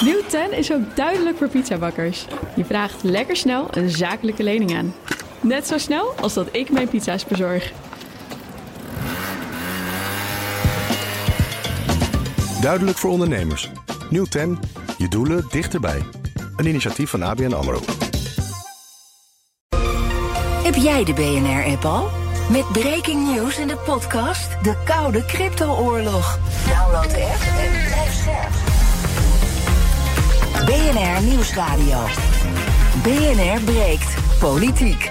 Nieuw 10 is ook duidelijk voor pizzabakkers. Je vraagt lekker snel een zakelijke lening aan. Net zo snel als dat ik mijn pizza's bezorg. Duidelijk voor ondernemers. Nieuw 10. Je doelen dichterbij. Een initiatief van ABN AMRO. Heb jij de BNR-app al? Met breaking news in de podcast De Koude Crypto-oorlog. Download de app en blijf scherp. BNR Nieuwsradio. BNR breekt politiek.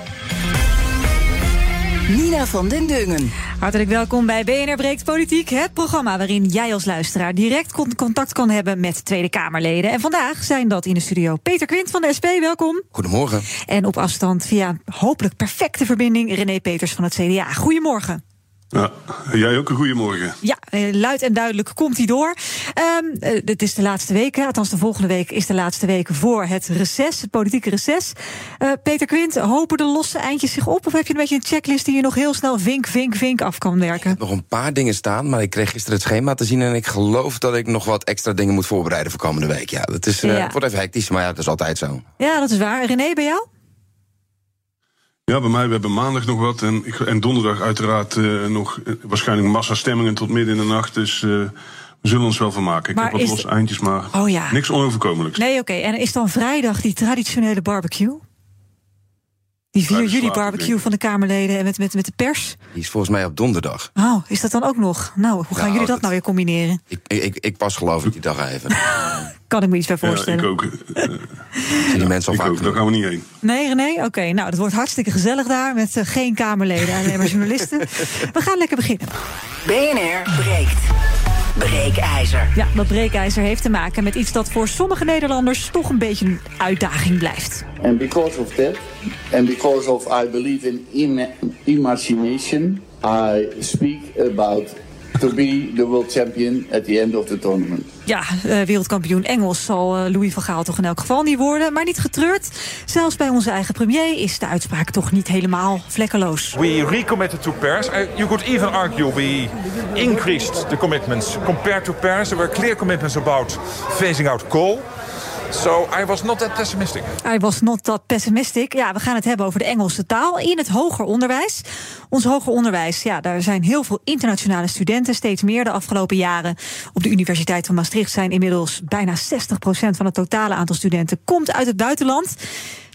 Nina van den Dungen. Hartelijk welkom bij BNR Breekt Politiek, het programma waarin jij als luisteraar direct contact kan hebben met Tweede Kamerleden. En vandaag zijn dat in de studio Peter Quint van de SP, welkom. Goedemorgen. En op afstand via een hopelijk perfecte verbinding René Peters van het CDA. Goedemorgen. Ja, jij ook een goedemorgen. Ja, eh, luid en duidelijk komt hij door. Um, het is de laatste week, althans de volgende week is de laatste week voor het reces, het politieke reces. Uh, Peter Quint, hopen de losse eindjes zich op? Of heb je een beetje een checklist die je nog heel snel vink, vink, vink af kan werken? Ik heb nog een paar dingen staan, maar ik kreeg gisteren het schema te zien en ik geloof dat ik nog wat extra dingen moet voorbereiden voor komende week. Ja, dat is, uh, ja. wordt even hectisch, maar ja, dat is altijd zo. Ja, dat is waar. René, bij jou? Ja, bij mij, we hebben maandag nog wat. En, en donderdag uiteraard uh, nog uh, waarschijnlijk massastemmingen tot midden in de nacht. Dus uh, we zullen ons wel vermaken. Ik maar heb wat los eindjes, maar oh, ja. niks onoverkomelijks. Nee, oké. Okay. En is dan vrijdag die traditionele barbecue? Die 4 juli barbecue van de Kamerleden en met, met, met de pers? Die is volgens mij op donderdag. Oh, is dat dan ook nog? Nou, hoe gaan nou, jullie dat, dat, nou weer combineren? Ik, ik, ik pas geloof ik die dag even. kan ik me iets bij voorstellen. Ja, ik ook. Uh, die mensen al ik vaak ook, daar gaan we niet heen. Nee, René? Oké, okay, nou, dat wordt hartstikke gezellig daar... met uh, geen Kamerleden, alleen maar journalisten. we gaan lekker beginnen. BNR breekt. Breekijzer. Ja, dat breekijzer heeft te maken met iets dat voor sommige Nederlanders toch een beetje een uitdaging blijft. And because of that, and because of I believe in ima imagination, I speak about to be the world champion at the end of the tournament. Ja, uh, wereldkampioen Engels zal uh, Louis van Gaal toch in elk geval niet worden. Maar niet getreurd. Zelfs bij onze eigen premier is de uitspraak toch niet helemaal vlekkeloos. We recommitted to Paris. Uh, you could even argue we increased the commitments compared to Paris. There were clear commitments about phasing out coal. So I was not that pessimistic. I was not that pessimistic. Ja, we gaan het hebben over de Engelse taal in het hoger onderwijs. Ons hoger onderwijs, ja, daar zijn heel veel internationale studenten, steeds meer de afgelopen jaren. Op de Universiteit van Maastricht zijn inmiddels bijna 60% van het totale aantal studenten komt uit het buitenland.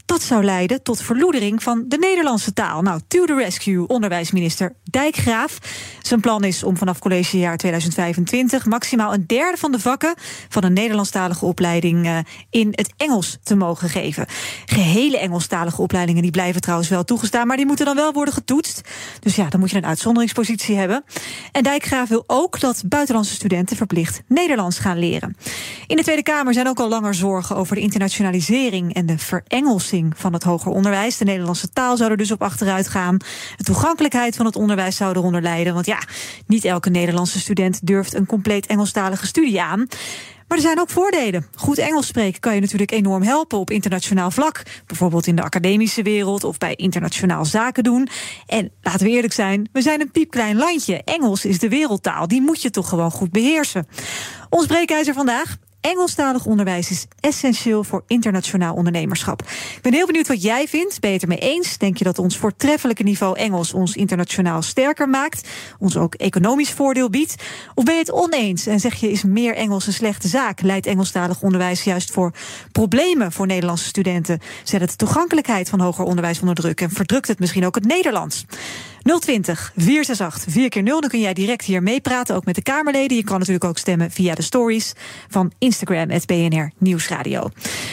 Dat zou leiden tot verloedering van de Nederlandse taal. Nou, to the rescue, onderwijsminister Dijkgraaf. Zijn plan is om vanaf collegejaar 2025 maximaal een derde van de vakken van een Nederlandstalige opleiding uh, in het Engels te mogen geven. Gehele Engelstalige opleidingen die blijven trouwens wel toegestaan, maar die moeten dan wel worden getoetst. Dus ja, dan moet je een uitzonderingspositie hebben. En Dijkgraaf wil ook dat buitenlandse studenten verplicht Nederlands gaan leren. In de Tweede Kamer zijn ook al langer zorgen over de internationalisering en de verengelsing van het hoger onderwijs. De Nederlandse taal zou er dus op achteruit gaan. De toegankelijkheid van het onderwijs zou eronder lijden. Want ja, niet elke Nederlandse student durft een compleet Engelstalige studie aan. Maar er zijn ook voordelen. Goed Engels spreken kan je natuurlijk enorm helpen op internationaal vlak. Bijvoorbeeld in de academische wereld of bij internationaal zaken doen. En laten we eerlijk zijn, we zijn een piepklein landje. Engels is de wereldtaal, die moet je toch gewoon goed beheersen. Ons breekijzer vandaag. Engelstalig onderwijs is essentieel voor internationaal ondernemerschap. Ik ben heel benieuwd wat jij vindt. Ben je het ermee eens? Denk je dat ons voortreffelijke niveau Engels ons internationaal sterker maakt? Ons ook economisch voordeel biedt? Of ben je het oneens en zeg je is meer Engels een slechte zaak? Leidt Engelstalig onderwijs juist voor problemen voor Nederlandse studenten? Zet het de toegankelijkheid van hoger onderwijs onder druk en verdrukt het misschien ook het Nederlands? 020 468 4 keer 0 Dan kun jij direct hier meepraten, ook met de Kamerleden. Je kan natuurlijk ook stemmen via de stories van Instagram, het BNR Nieuwsradio.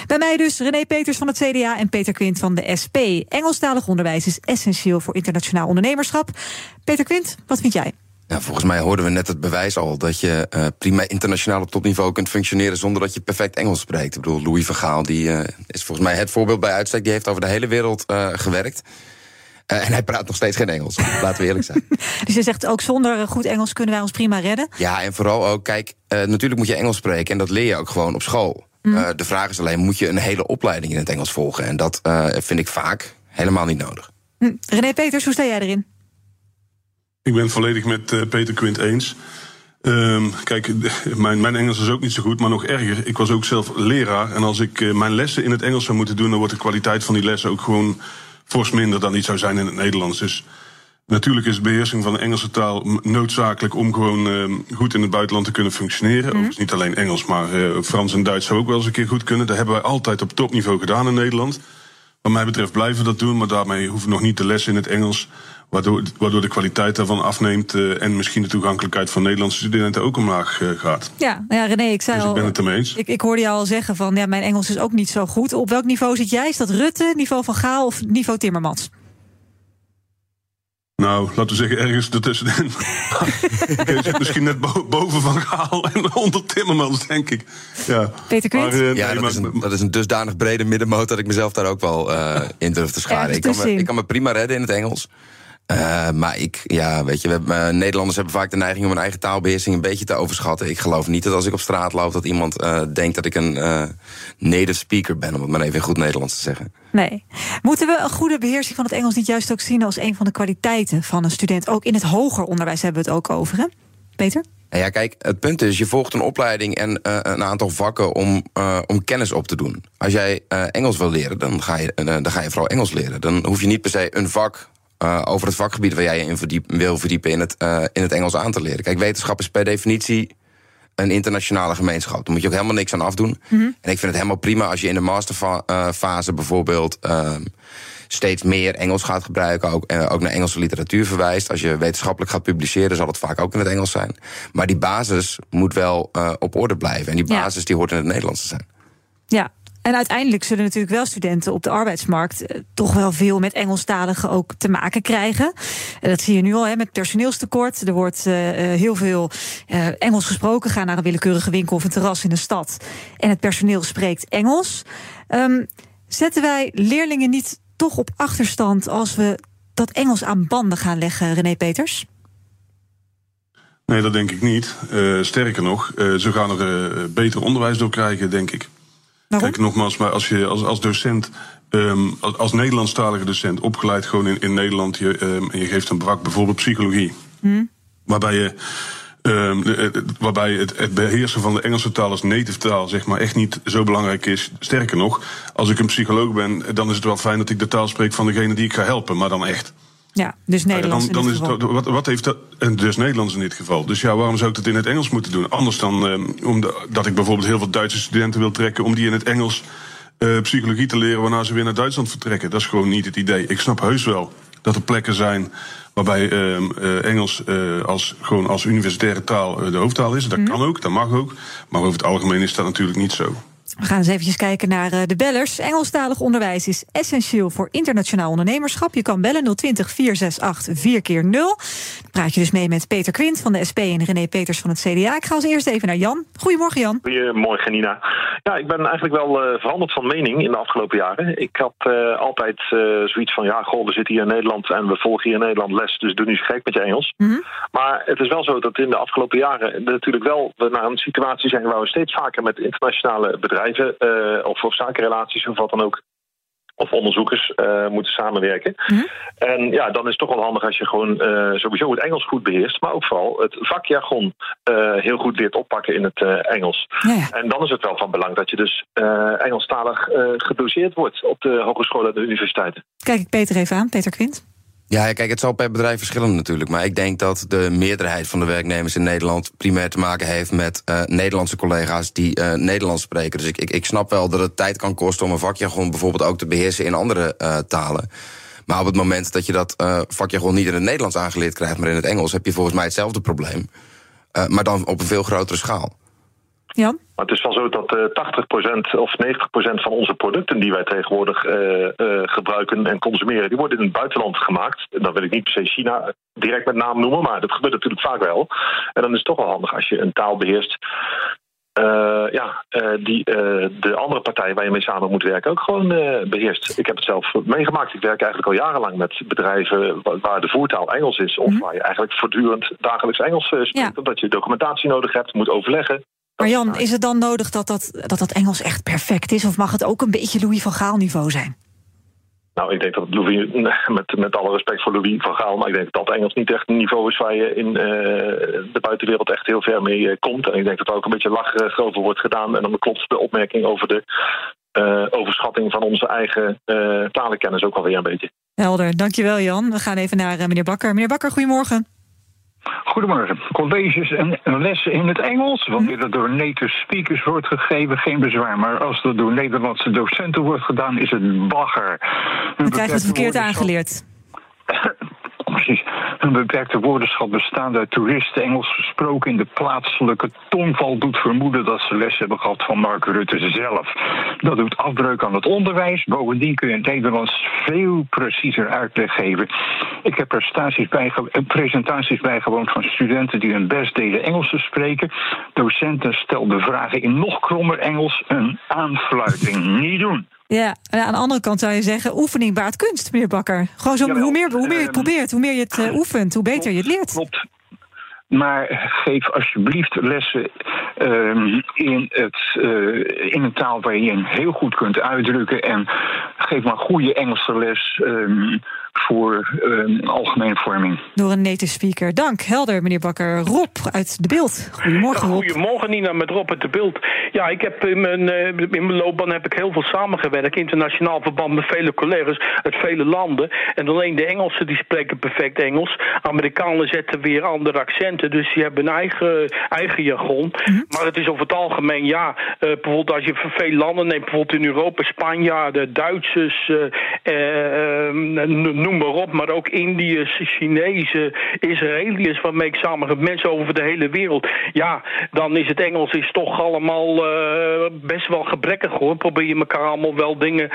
Bij mij dus René Peters van het CDA en Peter Quint van de SP. Engelstalig onderwijs is essentieel voor internationaal ondernemerschap. Peter Quint, wat vind jij? Ja, volgens mij hoorden we net het bewijs al dat je uh, prima internationaal op topniveau kunt functioneren zonder dat je perfect Engels spreekt. Ik bedoel, Louis van Gaal die, uh, is volgens mij het voorbeeld bij uitstek. Die heeft over de hele wereld uh, gewerkt. Uh, en hij praat nog steeds geen Engels, laten we eerlijk zijn. dus je zegt ook zonder goed Engels kunnen wij ons prima redden? Ja, en vooral ook, kijk, uh, natuurlijk moet je Engels spreken en dat leer je ook gewoon op school. Mm. Uh, de vraag is alleen, moet je een hele opleiding in het Engels volgen? En dat vind ik vaak helemaal niet nodig. Mm. René Peters, hoe sta jij erin? Ik ben volledig met Peter Quint eens. Ehm, kijk, mijn, mijn Engels is ook niet zo goed, maar nog erger. Ik was ook zelf leraar. En als ik eh, mijn lessen in het Engels zou moeten doen, dan wordt de kwaliteit van die lessen ook gewoon fors minder dan die zou zijn in het Nederlands. Dus natuurlijk is de beheersing van de Engelse taal noodzakelijk om gewoon ehm, goed in het buitenland te kunnen functioneren. Mm. Overigens niet alleen Engels, maar uh, Frans en Duits zou ook wel eens een keer goed kunnen. Dat hebben wij altijd op topniveau gedaan in Nederland. Wat mij betreft blijven we dat doen, maar daarmee hoeven we nog niet de lessen in het Engels Waardoor, waardoor de kwaliteit daarvan afneemt uh, en misschien de toegankelijkheid van Nederlandse studenten ook omlaag uh, gaat. Ja, ja, René, ik zei dus al. Ik ben het ermee eens. Ik, ik hoorde jou al zeggen van ja, mijn Engels is ook niet zo goed. Op welk niveau zit jij? Is dat Rutte, niveau van Gaal of niveau Timmermans? Nou, laten we zeggen ergens ertussenin. ik zit misschien net boven Van Gaal en onder Timmermans, denk ik. Ja, Peter Quint? Maar, uh, ja, dat, is een, dat, is een, dusdanig brede middenmoot... dat ik mezelf daar ook wel uh, in durf te scharen. Ik kan, me, ik kan me prima redden in het Engels. Uh, maar ik, ja, weet je, we hebben, uh, Nederlanders hebben vaak de neiging om hun eigen taalbeheersing een beetje te overschatten. Ik geloof niet dat als ik op straat loop dat iemand uh, denkt dat ik een native speaker ben, om het maar even in goed Nederlands te zeggen. Nee. Moeten we een goede beheersing van het Engels niet juist ook zien als een van de kwaliteiten van een student? Ook in het hoger onderwijs hebben we het ook over, hè? Peter? Ja, kijk, het punt is, je volgt een opleiding en uh, een aantal vakken om, uh, om kennis op te doen. Als jij uh, Engels wil leren, dan ga, je, dan ga je vooral Engels leren. Dan hoef je niet per se een vak uh, over het vakgebied waar jij je in verdiep, wil verdiepen in het, uh, in het Engels aan te leren. Kijk, wetenschap is per definitie een internationale gemeenschap. Daar moet je ook helemaal niks aan afdoen. Mm -hmm. En ik vind het helemaal prima als je in de masterfase bijvoorbeeld uh, steeds meer Engels gaat gebruiken, ook, ook naar Engelse literatuur verwijst. Als je wetenschappelijk gaat publiceren, zal het vaak ook in het Engels zijn. Maar die basis moet wel op orde blijven. En die basis ja. die hoort in het Nederlands te zijn. Ja, en uiteindelijk zullen natuurlijk wel studenten op de arbeidsmarkt eh, toch wel veel met Engelstaligen ook te maken krijgen. En dat zie je nu al hè, met personeelstekort. Er wordt uh, heel veel Engels gesproken. Ga naar een willekeurige winkel of een terras in een stad. En het personeel spreekt Engels. Um, zetten wij leerlingen niet toch op achterstand als we dat Engels aan banden gaan leggen, René Peters? Nee, dat denk ik niet. Sterker nog, ze gaan er beter onderwijs door krijgen, denk ik. Waarom? Kijk, nogmaals, maar als je als, als docent, um, als, als Nederlandstalige docent, opgeleid gewoon in, in Nederland, je, um, en je geeft een brak bijvoorbeeld psychologie, hmm. waarbij je. Um, waarbij het, het, beheersen van de Engelse taal als native taal zeg maar echt niet zo belangrijk is. Sterker nog, als ik een psycholoog ben, dan is het wel fijn dat ik de taal spreek van degene die ik ga helpen, maar dan echt. Ja, dus Nederlands. Dan, dan is het, wat, wat, heeft dat. Dus Nederlands in dit geval. Dus ja, waarom zou ik dat in het Engels moeten doen? Anders dan um, omdat ik bijvoorbeeld heel veel Duitse studenten wil trekken om die in het Engels uh, psychologie te leren waarna ze weer naar Duitsland vertrekken. Dat is gewoon niet het idee. Ik snap heus wel dat er plekken zijn waarbij uh, uh, Engels uh, als, gewoon als universitaire taal de hoofdtaal is. Dat mm. kan ook, dat mag ook. Maar over het algemeen is dat natuurlijk niet zo. We gaan eens eventjes kijken naar de bellers. Engelstalig onderwijs is essentieel voor internationaal ondernemerschap. Je kan bellen 020 468 4 keer 0 Dan praat je dus mee met Peter Quint van de SP en René Peters van het CDA. Ik ga als eerst even naar Jan. Goedemorgen, Jan. Goedemorgen, Nina. Ja, ik ben eigenlijk wel uh, veranderd van mening in de afgelopen jaren. Ik had uh, altijd uh, zoiets van, ja, goh, we zitten hier in Nederland en we volgen hier in Nederland les, dus doe niet zo gek met je Engels. Mm -hmm. Maar het is wel zo dat in de afgelopen jaren natuurlijk wel we naar een situatie zijn waar we steeds vaker met internationale bedrijven uh, of, of zakenrelaties of wat dan ook. Of onderzoekers uh, moeten samenwerken. Mm -hmm. En ja, dan is het toch wel handig als je gewoon uh, sowieso het Engels goed beheerst. Maar ook vooral het vakjargon uh, heel goed leert oppakken in het Engels. Ja, ja. En dan is het wel van belang dat je dus Engelstalig gedoseerd wordt op de hogescholen en de universiteiten. Kijk ik Peter even aan, Peter Quint. Ja, kijk, het zal per bedrijf verschillen natuurlijk. Maar ik denk dat de meerderheid van de werknemers in Nederland primair te maken heeft met uh, Nederlandse collega's die uh, Nederlands spreken. Dus ik, ik, ik snap wel dat het tijd kan kosten om een vakjargon bijvoorbeeld ook te beheersen in andere uh, talen. Maar op het moment dat je dat vakjargon niet in het Nederlands aangeleerd krijgt, maar in het Engels, heb je volgens mij hetzelfde probleem. maar dan op een veel grotere schaal. Jan? Maar het is wel zo dat uh, 80% of 90% van onze producten die wij tegenwoordig uh, uh, gebruiken en consumeren, die worden in het buitenland gemaakt. En dan wil ik niet per se China direct met naam noemen, maar dat gebeurt natuurlijk vaak wel. En dan is het toch wel handig als je een taal beheerst. Ja, die de andere partij waar je mee samen moet werken ook gewoon beheerst. Ik heb het zelf meegemaakt. Ik werk eigenlijk al jarenlang met bedrijven waar de voertaal Engels is. Of -hmm. waar je eigenlijk voortdurend dagelijks Engels spreekt. Ja. Omdat je documentatie nodig hebt, moet overleggen. Maar Jan, is het dan nodig dat dat, dat dat Engels echt perfect is? Of mag het ook een beetje Louis van Gaal niveau zijn? Nou, ik denk dat Louis, met, met alle respect voor Louis van Gaal, maar ik denk dat dat Engels niet echt een niveau is waar je in de buitenwereld echt heel ver mee komt. En ik denk dat er ook een beetje lacherig over wordt gedaan. En dan klopt de opmerking over de overschatting van onze eigen talenkennis ook alweer een beetje. Helder, dankjewel Jan. We gaan even naar meneer Bakker. Meneer Bakker, goedemorgen. Goedemorgen. Colleges en lessen in het Engels. Wanneer dat door native speakers wordt gegeven, geen bezwaar. Maar als dat door Nederlandse docenten wordt gedaan, is het bagger. Dan krijg je het verkeerd aangeleerd. Precies. Een beperkte woordenschap bestaande uit toeristen Engels gesproken in de plaatselijke tongval doet vermoeden dat ze les hebben gehad van Mark Rutte zelf. Dat doet afbreuk aan het onderwijs. Bovendien kun je het Nederlands veel preciezer uitleg geven. Ik heb eh, presentaties bijgewoond van studenten die hun best deden Engels te spreken. Docenten stelden vragen in nog krommer Engels. Een aanfluiting niet doen. Ja, aan de andere kant zou je zeggen: oefening baart kunst, meneer Bakker. Gewoon zo, hoe, meer, hoe meer je het ehm, probeert, hoe meer je het uh, oefent, hoe beter je het leert. Klopt. Maar geef alsjeblieft lessen um, in, het, uh, in een taal waar je je heel goed kunt uitdrukken. En geef maar goede Engelse les. Um, voor uh, algemene vorming. Door een native speaker. Dank, helder, meneer Bakker. Rob uit De Beeld. Goedemorgen, Rob. Goedemorgen, Nina, met Rob uit De Beeld. Ja, ik heb in mijn, uh, in mijn loopbaan heb ik heel veel samengewerkt. Internationaal verband met vele collega's uit vele landen. En alleen de Engelsen die spreken perfect Engels. Amerikanen zetten weer andere Dus die hebben een eigen, eigen jargon. Mhm. Maar het is over het algemeen, ja, uh, bijvoorbeeld als je veel landen neemt, bijvoorbeeld in Europa, Spanjaarden, Duitsers, noem maar op, maar ook Indiërs, Chinezen, Israëliërs, waarmee ik samen mensen over de hele wereld. Ja, dan is het Engels is toch allemaal best wel gebrekkig hoor. Probeer je elkaar allemaal wel dingen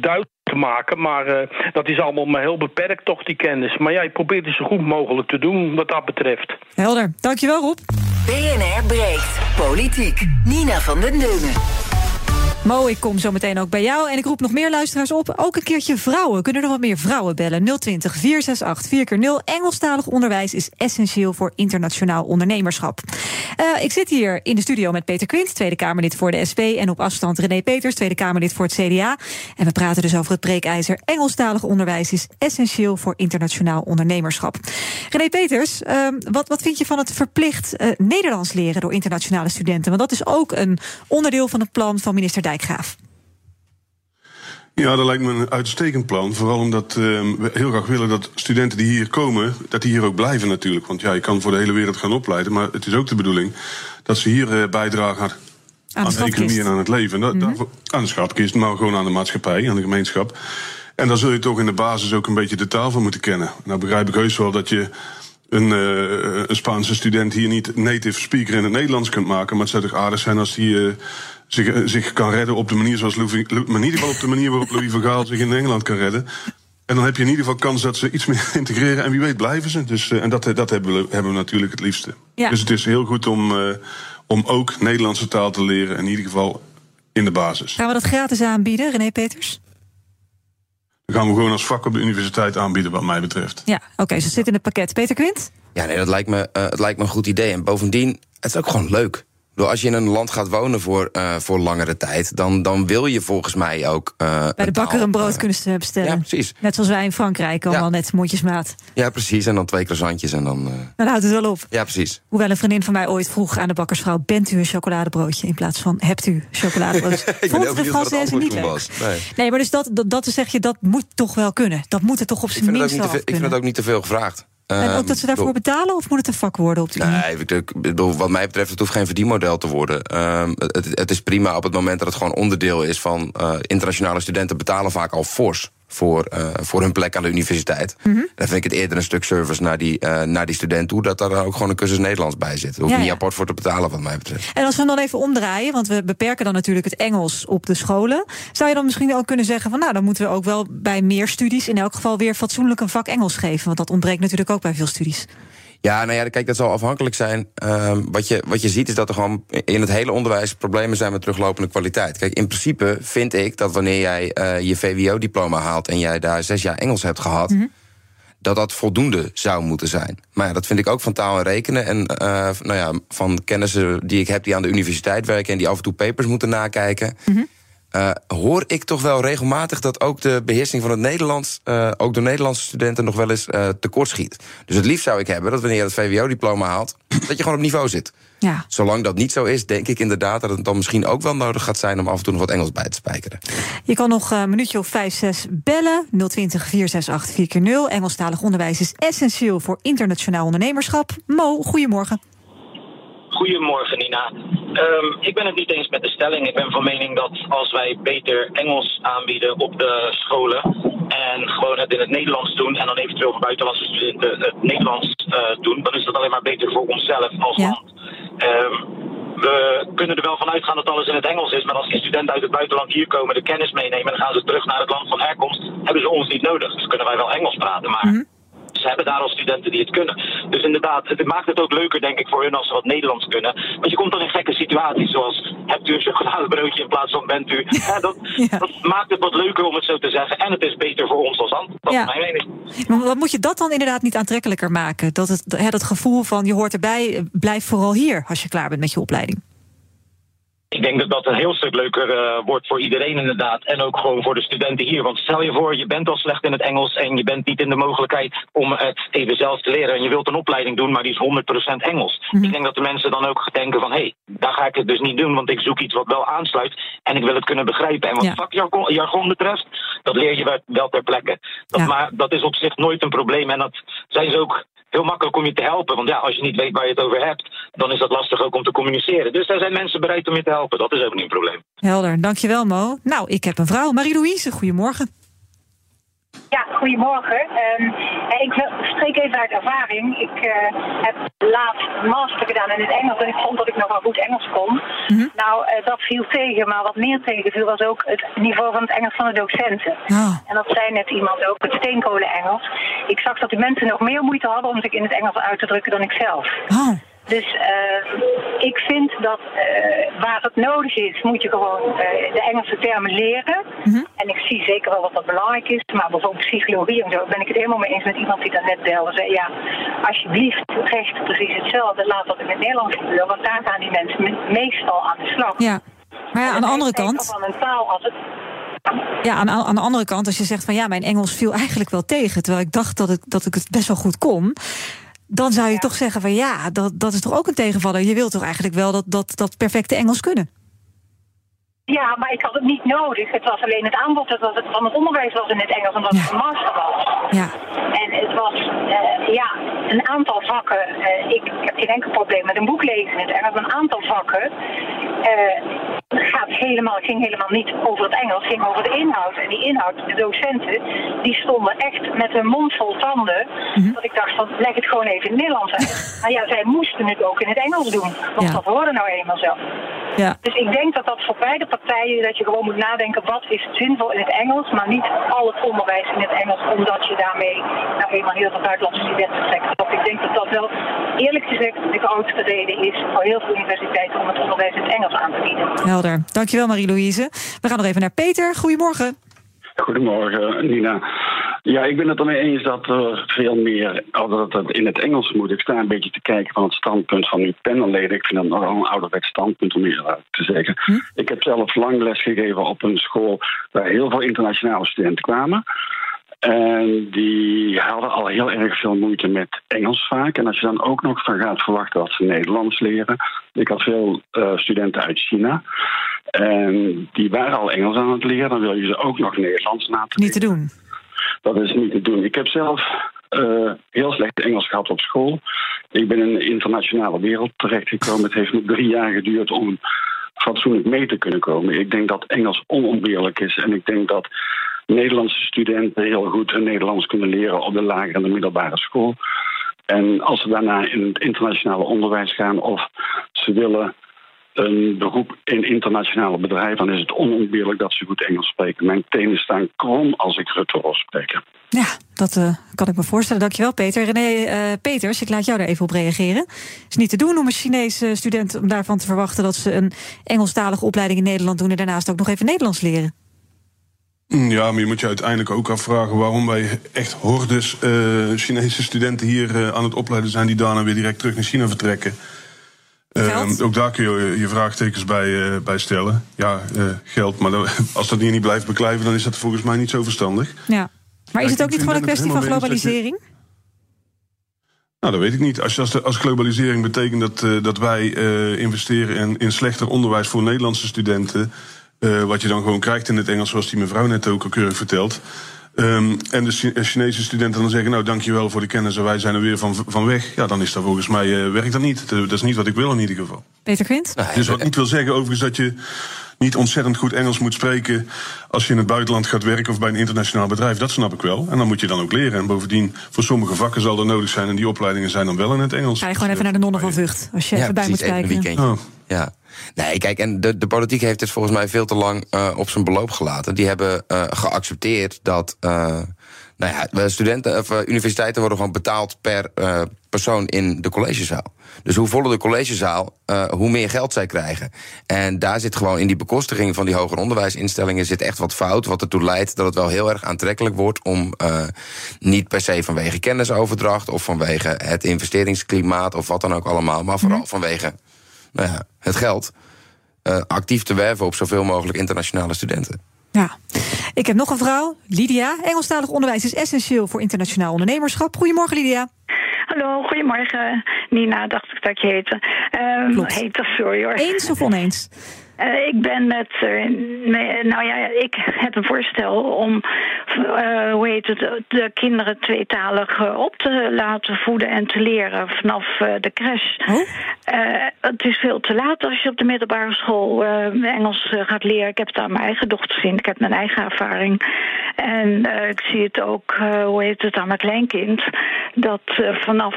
duidelijk te maken. Maar uh, dat is allemaal maar heel beperkt toch, die kennis. Maar ja, je probeert het zo goed mogelijk te doen wat dat betreft. Helder. Dankjewel Rob. BNR breekt. Politiek. Nina van den Dungen. Mo, ik kom zo meteen ook bij jou. En ik roep nog meer luisteraars op. Ook een keertje vrouwen. Kunnen er wat meer vrouwen bellen? 020 468 4x0. Engelstalig onderwijs is essentieel voor internationaal ondernemerschap. Uh, ik zit hier in de studio met Peter Quint, Tweede Kamerlid voor de SP. En op afstand René Peters, Tweede Kamerlid voor het CDA. En we praten dus over het breekijzer. Engelstalig onderwijs is essentieel voor internationaal ondernemerschap. René Peters, uh, wat, wat vind je van het verplicht uh, Nederlands leren door internationale studenten? Want dat is ook een onderdeel van het plan van minister Dijk. Ja, dat lijkt me een uitstekend plan. Vooral omdat uh, we heel graag willen dat studenten die hier komen, dat die hier ook blijven natuurlijk. Want ja, je kan voor de hele wereld gaan opleiden, maar het is ook de bedoeling dat ze hier uh, bijdragen aan, aan, de economie en aan het leven. Dat, mm -hmm. aan de schatkist, maar gewoon aan de maatschappij, aan de gemeenschap. En daar zul je toch in de basis ook een beetje de taal van moeten kennen. Nou begrijp ik heus wel dat je een, uh, een Spaanse student hier niet native speaker in het Nederlands kunt maken. Maar het zou toch aardig zijn als die uh, zich, eh, zich kan redden op de manier zoals Louis, in ieder geval op de manier waarop Louis van Gaal zich in Engeland kan redden. En dan heb je in ieder geval kans dat ze iets meer integreren. En wie weet blijven ze. Dus, uh, en dat, dat hebben, we, hebben we natuurlijk het liefste. Ja. Dus het is heel goed om, uh, om ook Nederlandse taal te leren. In ieder geval in de basis. Gaan we dat gratis aanbieden, René Peters? Dat gaan we gewoon als vak op de universiteit aanbieden, wat mij betreft. Ja, oké, okay, ze zit in het pakket. Peter Quint? Ja, nee, dat lijkt me, uh, het lijkt me een goed idee. En bovendien, het is ook gewoon leuk als je in een land gaat wonen voor, uh, voor langere tijd, dan, dan wil je volgens mij ook. Uh, Bij de bakker een brood kunnen bestellen. Ja, precies. Net zoals wij in Frankrijk, allemaal ja. net mondjesmaat. Ja, precies. En dan twee croissantjes en dan. Uh... Dan houdt het wel op. Ja, precies. Hoewel een vriendin van mij ooit vroeg aan de bakkersvrouw: Bent u een chocoladebroodje? In plaats van hebt u chocoladebroodje? Ik ben heel benieuwd wat het niet was. Nee. nee, maar dus dat, dat, dat zeg je, dat moet toch wel kunnen. Dat moet er toch op zijn minst Ik vind het ook niet te veel gevraagd. En ook dat ze daarvoor betalen of moet het een vak worden op de Nee, wat mij betreft, het hoeft geen verdienmodel te worden. Uh, het, het, is prima op het moment dat het gewoon onderdeel is van uh, internationale studenten betalen vaak al fors voor, uh, voor hun plek aan de universiteit. Mm -hmm. Dan vind ik het eerder een stuk service naar die, uh, naar die student toe... dat daar ook gewoon een cursus Nederlands bij zit. Daar hoef je ja, niet apart voor te betalen, wat mij betreft. En als we hem dan even omdraaien, want we beperken dan natuurlijk het Engels op de scholen... zou je dan misschien ook kunnen zeggen van... nou, dan moeten we ook wel bij meer studies in elk geval weer fatsoenlijk een vak Engels geven... want dat ontbreekt natuurlijk ook bij veel studies. Ja, nou ja, kijk, dat zal afhankelijk zijn. Uh, wat, je, wat je ziet is dat er gewoon in het hele onderwijs problemen zijn met teruglopende kwaliteit. Kijk, in principe vind ik dat wanneer jij uh, je VWO-diploma haalt en jij daar zes jaar Engels hebt gehad. Mm -hmm. Dat dat voldoende zou moeten zijn. Maar ja, dat vind ik ook van taal en rekenen. En uh, nou ja, van kennissen die ik heb die aan de universiteit werken en die af en toe papers moeten nakijken. Mm -hmm. Uh, hoor ik toch wel regelmatig dat ook de beheersing van het Nederlands, uh, ook door Nederlandse studenten, nog wel eens uh, tekortschiet. Dus het liefst zou ik hebben dat wanneer je het VWO-diploma haalt, dat je gewoon op niveau zit. Ja. Zolang dat niet zo is, denk ik inderdaad dat het dan misschien ook wel nodig gaat zijn om af en toe nog wat Engels bij te spijkeren. Je kan nog een minuutje of 5, 6 bellen. 020 468 4 0 Engelstalig onderwijs is essentieel voor internationaal ondernemerschap. Mo, goedemorgen. Goedemorgen, Nina. Um, ik ben het niet eens met de stelling. Ik ben van mening dat als wij beter Engels aanbieden op de scholen en gewoon het in het Nederlands doen en dan eventueel voor buitenlandse studenten het Nederlands uh, doen, dan is dat alleen maar beter voor onszelf als ja. land. Um, we kunnen er wel van uitgaan dat alles in het Engels is, maar als die studenten uit het buitenland hier komen, de kennis meenemen en dan gaan ze terug naar het land van herkomst, hebben ze ons niet nodig. Dus kunnen wij wel Engels praten, maar. Mhm. Ze hebben daar al studenten die het kunnen. Dus inderdaad, het maakt het ook leuker, denk ik, voor hun als ze wat Nederlands kunnen. Want je komt dan in gekke situaties, zoals hebt u een chocoladebroodje in plaats van bent u. Ja, dat, dat, maakt het wat leuker om het zo te zeggen. En het is beter voor ons als land. Dat Ja. is mijn mening. Maar wat moet je dat dan inderdaad niet aantrekkelijker maken? Dat het hè, dat gevoel van je hoort erbij, eh, blijf vooral hier als je klaar bent met je opleiding. Ik denk dat dat een heel stuk leuker eh, wordt voor iedereen inderdaad. En ook gewoon voor de studenten hier. Want stel je voor, je bent al slecht in het Engels en je bent niet in de mogelijkheid om het even zelf te leren. En je wilt een opleiding doen, maar die is 100% Engels. Ik denk dat de mensen dan ook denken van, hé, hey, daar ga ik het dus niet doen. Want ik zoek iets wat wel aansluit en ik wil het kunnen begrijpen. En wat Ja. vakjargon jargon betreft, dat leer je wel- wel ter plekke. Dat, Ja. Maar dat is op zich nooit een probleem. En dat zijn ze ook heel makkelijk om je te helpen. Want ja, als je niet weet waar je het over hebt, dan is dat lastig ook om te communiceren. Dus daar zijn mensen bereid om je te helpen. Dat is ook niet een probleem. Helder, dankjewel Mo. Nou, ik heb een vrouw, Marie-Louise, goedemorgen. Ja, goedemorgen. Ehm, eh, ik spreek even uit ervaring. Ik eh, heb laatst master gedaan in het Engels en ik vond dat ik nogal goed Engels kon. Nou, eh, dat viel tegen, maar wat meer tegenviel was ook het niveau van het Engels van de docenten. Oh. En dat zei net iemand ook, het steenkolen-Engels. Ik zag dat die mensen nog meer moeite hadden om zich in het Engels uit te drukken dan ik zelf. Oh. Dus eh, ik vind dat eh, waar het nodig is, moet je gewoon eh, de Engelse termen leren. En ik zie zeker wel dat dat belangrijk is. Maar bijvoorbeeld psychologie en zo ben ik het helemaal mee eens met iemand die dat net belde. Zei, ja, alsjeblieft, recht precies hetzelfde. Laat dat in het Nederlands gebeuren. Want daar gaan die mensen me- meestal aan de slag. Ja, maar ja, aan de andere kant, Van een taal als het ja, aan, aan de andere kant, als je zegt van ja, mijn Engels viel eigenlijk wel tegen, terwijl ik dacht dat ik, dat ik het best wel goed kon. Dan zou je toch zeggen van ja, dat, dat is toch ook een tegenvaller. Je wilt toch eigenlijk wel dat, dat, dat perfecte Engels kunnen. Ja, maar ik had het niet nodig. Het was alleen het aanbod het was het, van het onderwijs was in het Engels, omdat het een master was. Ja. En het was, eh, ja, een aantal vakken. eh, ik, heb geen enkel probleem met een boek lezen in het Engels. Een aantal vakken eh, gaat helemaal, ging helemaal niet over het Engels, ging over de inhoud. En die inhoud, de docenten, die stonden echt met hun mond vol tanden. Dat ik dacht van, leg het gewoon even in het Nederlands uit. maar ja, zij moesten het ook in het Engels doen. Want Ja. dat hoorde nou eenmaal zo. Ja. Dus ik denk dat dat voor beide partijen, dat je gewoon moet nadenken wat is zinvol in het Engels, maar niet al het onderwijs in het Engels, omdat je daarmee nou eenmaal heel veel buitenlandse studenten trekt. Want ik denk dat dat wel, eerlijk gezegd, de grootste reden is voor heel veel universiteiten om het onderwijs in het Engels aan te bieden. Helder. Dankjewel Marie-Louise. We gaan nog even naar Peter. Goedemorgen. Goedemorgen, Nina. Ja, ik ben het ermee eens dat er veel meer, dat het in het Engels moet. Ik sta een beetje te kijken van het standpunt van uw panelleden. Ik vind dat nogal een ouderwets standpunt om hier te zeggen. Ik heb zelf lang les gegeven op een school waar heel veel internationale studenten kwamen. En die hadden al heel erg veel moeite met Engels vaak. En als je dan ook nog van gaat verwachten dat ze Nederlands leren. Ik had veel eh, studenten uit China. En die waren al Engels aan het leren. Dan wil je ze ook nog Nederlands laten Niet te doen. dat is niet te doen. Ik heb zelf eh, heel slecht Engels gehad op school. Ik ben in de internationale wereld terechtgekomen. Het heeft me drie jaar geduurd om fatsoenlijk mee te kunnen komen. Ik denk dat Engels onontbeerlijk is. En ik denk dat Nederlandse studenten heel goed hun Nederlands kunnen leren op de lagere en de middelbare school. En als ze daarna in het internationale onderwijs gaan of ze willen een beroep in internationale bedrijven, dan is het onontbeerlijk dat ze goed Engels spreken. Mijn tenen staan krom als ik Rutte hoor spreken. Ja, dat eh, kan ik me voorstellen. Dankjewel, Peter. René eh, Peters, ik laat jou daar even op reageren. is niet te doen om een Chinese student om daarvan te verwachten dat ze een Engelstalige opleiding in Nederland doen en daarnaast ook nog even Nederlands leren. Ja, maar je moet je uiteindelijk ook afvragen waarom wij echt hordes eh, Chinese studenten hier eh, aan het opleiden zijn die daarna weer direct terug naar China vertrekken. Ehm, ook daar kun je je vraagtekens bij, eh, bij stellen. Ja, geld, maar als dat hier niet blijft beklijven, dan is dat volgens mij niet zo verstandig. Ja. Maar is het ook niet gewoon een kwestie van je- globalisering? Nou, dat weet ik niet. Als, als, globalisering betekent dat, dat wij investeren in, in slechter onderwijs voor Nederlandse studenten. Eh, wat je dan gewoon krijgt in het Engels, zoals die mevrouw net ook al keurig vertelt. ehm, en de eh, Chinese studenten dan zeggen: Nou, dankjewel voor de kennis en wij zijn er weer van, van weg. Ja, dan is dat volgens mij eh, werkt dat niet. Dat is niet wat ik wil in ieder geval. Peter Quint? Dus wat niet wil zeggen overigens dat je niet ontzettend goed Engels moet spreken als je in het buitenland gaat werken of bij een internationaal bedrijf. Dat snap ik wel. En dan moet je dan ook leren. En bovendien, voor sommige vakken zal dat nodig zijn en die opleidingen zijn dan wel in het Engels. Ga je gewoon even naar de nonnen van Vught, als je even bij moet precies, even kijken. een weekendje. Ja. Nee, kijk, en de, de politiek heeft het volgens mij veel te lang eh, op zijn beloop gelaten. Die hebben eh, geaccepteerd dat. eh, nou ja, studenten, of, eh, universiteiten worden gewoon betaald per eh, persoon in de collegezaal. Dus hoe voller de collegezaal, eh, hoe meer geld zij krijgen. En daar zit gewoon in die bekostiging van die hoger onderwijsinstellingen zit echt wat fout. Wat ertoe leidt dat het wel heel erg aantrekkelijk wordt om niet per se vanwege kennisoverdracht of vanwege het investeringsklimaat of wat dan ook allemaal, maar vooral vanwege nou ja, het geld. actief te werven op zoveel mogelijk internationale studenten. Ja. Ik heb nog een vrouw, Lydia. Engelstalig onderwijs is essentieel voor internationaal ondernemerschap. Goedemorgen, Lydia. Hallo, goedemorgen. Nina, dacht ik dat je heette. Ehm Klopt. heette, sorry hoor. Eens of oneens? Eh, ik ben eh, nee, nou ja, ik heb een voorstel om. eh, hoe heet het? De kinderen tweetalig op te laten voeden en te leren vanaf de crash. Het is veel te laat als je op de middelbare school Engels gaat leren. Ik heb het aan mijn eigen dochter zien. Ik heb mijn eigen ervaring. En ik zie het ook, hoe heet het, aan mijn kleinkind. Dat vanaf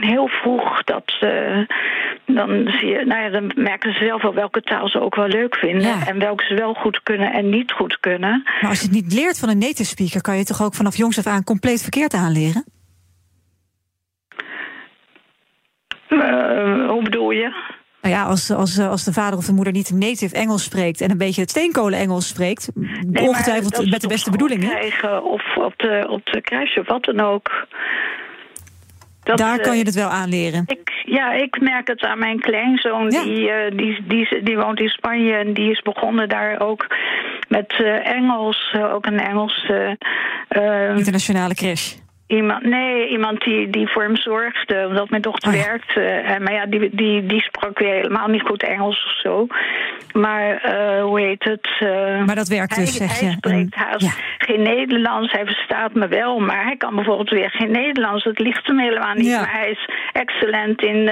heel vroeg, dat, dan, zie je, nou ja, dan merken ze zelf wel welke taal ze ook wel leuk vinden. En welke ze wel goed kunnen en niet goed kunnen. Maar als je het niet leert van een native speaker, kan je het toch ook vanaf jongs af aan compleet verkeerd aanleren? Eh, hoe bedoel je? Nou ja, als, als, als de vader of de moeder niet native Engels spreekt en een beetje het steenkolen Engels spreekt, Nee, ongetwijfeld met de beste bedoelingen. Krijgen, of op de, op de crash of wat dan ook. Dat, Daar eh, kan je het wel aanleren. Ik, ja, ik merk het aan mijn kleinzoon. Die, eh, die, die, die woont in Spanje en die is begonnen daar ook met eh, Engels. eh, ook een Engels. eh, eh, Internationale crash. Iemand, nee, iemand die, die voor hem zorgde, omdat mijn dochter Oh werkt. eh, en, maar ja, die, die, die sprak weer helemaal niet goed Engels of zo. Maar eh, hoe heet het? eh, Maar dat werkt hij, dus, zeg hij je. spreekt haast ja. geen Nederlands. Hij verstaat me wel, maar hij kan bijvoorbeeld weer geen Nederlands. Dat ligt hem helemaal niet. Ja. Maar hij is excellent in,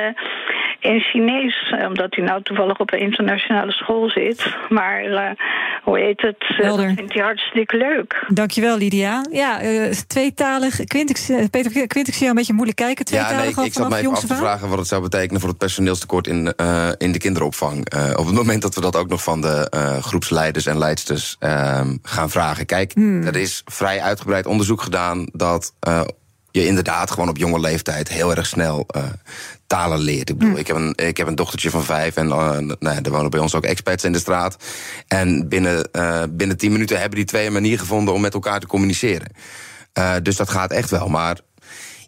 in Chinees, omdat hij nou toevallig op een internationale school zit. Maar hoe heet het? dat vindt hij hartstikke leuk. Dankjewel, Lydia. Ja, tweetalig. Quint, ik, Peter Quint, ik zie jou een beetje moeilijk kijken. Ja, nee, ik, zat mij even af te vragen wat het zou betekenen voor het personeelstekort in, eh, in de kinderopvang. Eh, op het moment dat we dat ook nog van de eh, groepsleiders en leidsters ehm, gaan vragen. Kijk, Hmm. er is vrij uitgebreid onderzoek gedaan dat je inderdaad gewoon op jonge leeftijd heel erg snel talen leert. Ik bedoel, Hmm. ik, heb een, ik heb een dochtertje van vijf en nou ja, er wonen bij ons ook experts in de straat. En binnen, eh, binnen tien minuten hebben die twee een manier gevonden om met elkaar te communiceren. Eh, dus dat gaat echt wel. Maar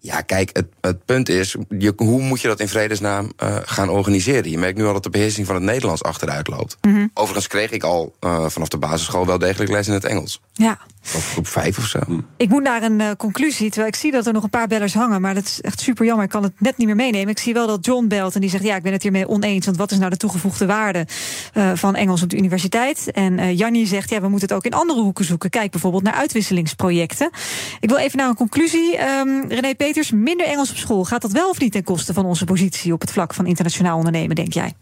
ja, kijk, het, het punt is, je, hoe moet je dat in vredesnaam eh, gaan organiseren? Je merkt nu al dat de beheersing van het Nederlands achteruit loopt. Mhm. Overigens kreeg ik al eh, vanaf de basisschool wel degelijk les in het Engels. Ja. Op groep vijf of zo. Ik moet naar een eh, conclusie, terwijl ik zie dat er nog een paar bellers hangen. Maar dat is echt super jammer. Ik kan het net niet meer meenemen. Ik zie wel dat John belt en die zegt: Ja, ik ben het hiermee oneens. Want wat is nou de toegevoegde waarde eh, van Engels op de universiteit? En eh Jannie zegt: Ja, we moeten het ook in andere hoeken zoeken. Kijk bijvoorbeeld naar uitwisselingsprojecten. Ik wil even naar een conclusie. Ehm René Peters, minder Engels op school. Gaat dat wel of niet ten koste van onze positie op het vlak van internationaal ondernemen, denk jij?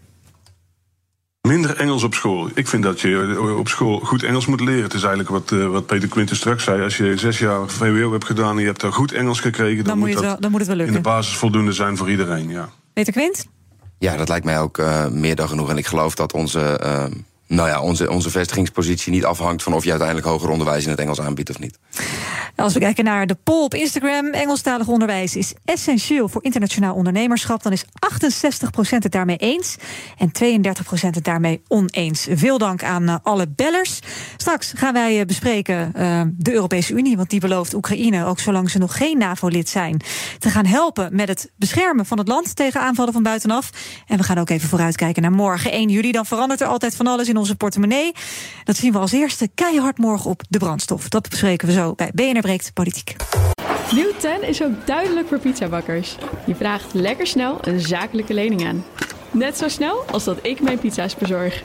Minder Engels op school. Ik vind dat je eh, op school goed Engels moet leren. Het is eigenlijk wat, eh, wat Peter Quinten straks zei. Als je zes jaar VWO hebt gedaan en je hebt daar goed Engels gekregen... dan, moet het dat wel- dan moet het wel in lukken. de basis voldoende zijn voor iedereen, ja. Peter Quint? Ja, dat lijkt mij ook eh, meer dan genoeg. En ik geloof dat onze nou ja, onze, onze vestigingspositie niet afhangt van of je uiteindelijk hoger onderwijs in het Engels aanbiedt of niet. Als we kijken naar de poll op Instagram, Engelstalig onderwijs is essentieel voor internationaal ondernemerschap, dan is 68% het daarmee eens en 32% het daarmee oneens. Veel dank aan uh, alle bellers. Straks gaan wij uh, bespreken uh, de Europese Unie, want die belooft Oekraïne, ook zolang ze nog geen NAVO-lid zijn, te gaan helpen met het beschermen van het land tegen aanvallen van buitenaf. En we gaan ook even vooruitkijken naar morgen 1 juli. Dan verandert er altijd van alles in onze portemonnee. Dat zien we als eerste keihard morgen op de brandstof. Dat bespreken we zo bij BNR Breekt Politiek. Nieuw 10 is ook duidelijk voor pizzabakkers. Je vraagt lekker snel een zakelijke lening aan. Net zo snel als dat ik mijn pizza's bezorg.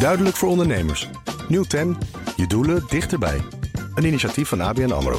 Duidelijk voor ondernemers. Nieuw 10. Je doelen dichterbij. Een initiatief van ABN AMRO.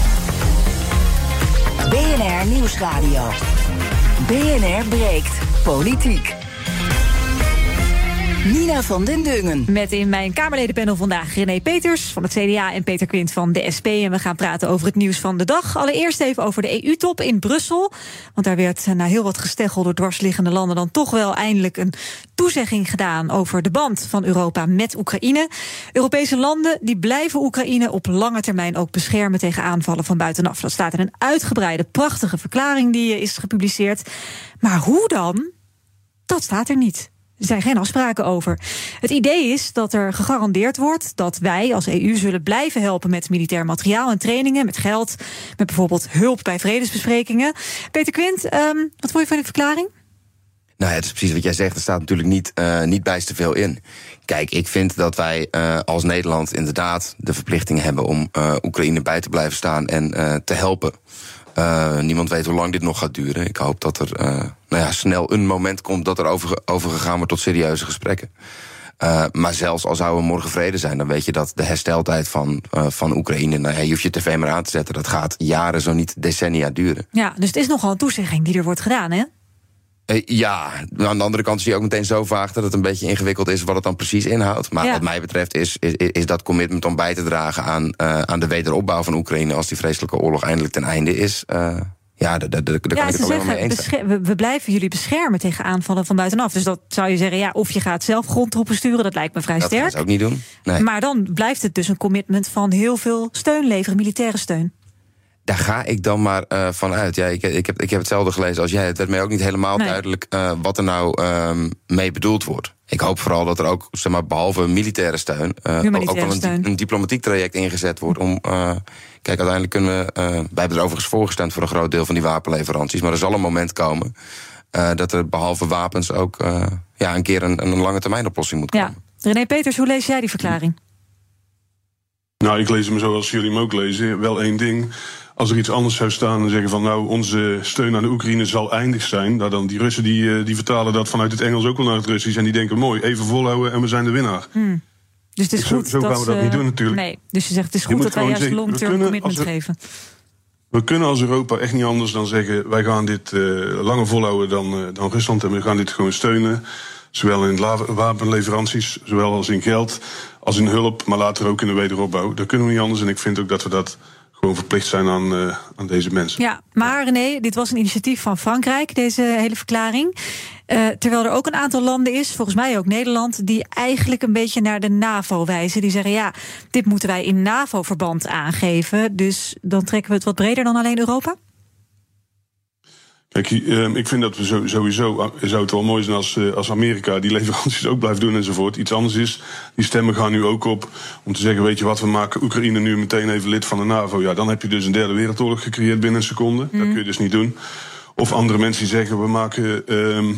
BNR Nieuwsradio. BNR breekt politiek. Nina van den Dungen. Met in mijn Kamerledenpanel vandaag René Peters van het CDA en Peter Quint van de SP. En we gaan praten over het nieuws van de dag. Allereerst even over de EU-top in Brussel. Want daar werd na heel wat gesteggel door dwarsliggende landen dan toch wel eindelijk een toezegging gedaan over de band van Europa met Oekraïne. Europese landen die blijven Oekraïne op lange termijn ook beschermen tegen aanvallen van buitenaf. Dat staat in een uitgebreide, prachtige verklaring die is gepubliceerd. Maar hoe dan? Dat staat er niet. Er zijn geen afspraken over. Het idee is dat er gegarandeerd wordt dat wij als EU zullen blijven helpen met militair materiaal en trainingen, met geld, met bijvoorbeeld hulp bij vredesbesprekingen. Peter Quint, um, wat vond je van de verklaring? Nou het is precies wat jij zegt. Er staat natuurlijk niet, uh, niet bijster veel in. Kijk, ik vind dat wij uh, als Nederland inderdaad de verplichting hebben om uh, Oekraïne bij te blijven staan en te helpen. Uh, niemand weet hoe lang dit nog gaat duren. Ik hoop dat er uh, nou ja, snel een moment komt dat er over, overgegaan wordt tot serieuze gesprekken. Uh, maar zelfs al zou er morgen vrede zijn, dan weet je dat de hersteltijd van, van Oekraïne, nou ja, je hoeft je tv maar aan te zetten, dat gaat jaren, zo niet decennia duren. Ja, dus het is nogal een toezegging die er wordt gedaan, hè? Ja, aan de andere kant is hij ook meteen zo vaag dat het een beetje ingewikkeld is wat het dan precies inhoudt. Maar Ja. wat mij betreft is, is, is dat commitment om bij te dragen aan, uh, aan de wederopbouw van Oekraïne als die vreselijke oorlog eindelijk ten einde is. Uh, ja, daar, kan ik ze mee eens we, we blijven jullie beschermen tegen aanvallen van buitenaf. Dus dat zou je zeggen, ja, of je gaat zelf grondtroepen sturen, dat lijkt me vrij Dat sterk. ze ook niet doen. Nee. Maar dan blijft het dus een commitment van heel veel steun leveren, militaire steun. Daar ga ik dan maar uh, van uit. Ja, ik, ik, heb, ik heb hetzelfde gelezen als jij. Het werd mij ook niet helemaal Nee. duidelijk uh, wat er nou um, mee bedoeld wordt. Ik hoop vooral dat er ook, zeg maar, behalve militaire steun, uh, ook wel een, een diplomatiek traject ingezet wordt om. Uh, kijk, uiteindelijk kunnen we. Uh, wij hebben er overigens voorgestemd voor een groot deel van die wapenleveranties. Maar er zal een moment komen uh, dat er behalve wapens ook uh, ja, een keer een, een lange termijn oplossing moet komen. Ja. René Peters, hoe lees jij die verklaring? Nou, ik lees hem zoals jullie hem ook lezen. Wel één ding. Als er iets anders zou staan en zeggen van nou, onze steun aan de Oekraïne zal eindig zijn. Nou, dan die Russen die, eh, die vertalen dat vanuit het Engels ook wel naar het Russisch. En die denken mooi, even volhouden en we zijn de winnaar. Hmm. Dus het is Zo- goed zo dat gaan we dat niet doen natuurlijk. Nee, dus je zegt het is goed dat wij juist long-term commitment we- geven. We kunnen als Europa echt niet anders dan zeggen: wij gaan dit eh, langer volhouden dan, eh, dan Rusland en we gaan dit gewoon steunen. Zowel in wapenleveranties, zowel als in geld, als in hulp, maar later ook in de wederopbouw. Dat kunnen we niet anders en ik vind ook dat we dat gewoon verplicht zijn aan, eh, aan deze mensen. Ja, maar René, dit was een initiatief van Frankrijk, deze hele verklaring. Eh, terwijl er ook een aantal landen is, volgens mij ook Nederland, die eigenlijk een beetje naar de NAVO wijzen. Die zeggen: ja, dit moeten wij in NAVO-verband aangeven. Dus dan trekken we het wat breder dan alleen Europa? Kijk, eh, ik vind dat we sowieso eh, zou het wel mooi zijn als, eh, als Amerika die leveranties ook blijft doen enzovoort. Iets anders is, die stemmen gaan nu ook op om te zeggen, weet je wat, we maken Oekraïne nu meteen even lid van de NAVO. Ja, dan heb je dus een derde wereldoorlog gecreëerd binnen een seconde. Dat kun je dus niet doen. Of andere mensen die zeggen, we maken ehm,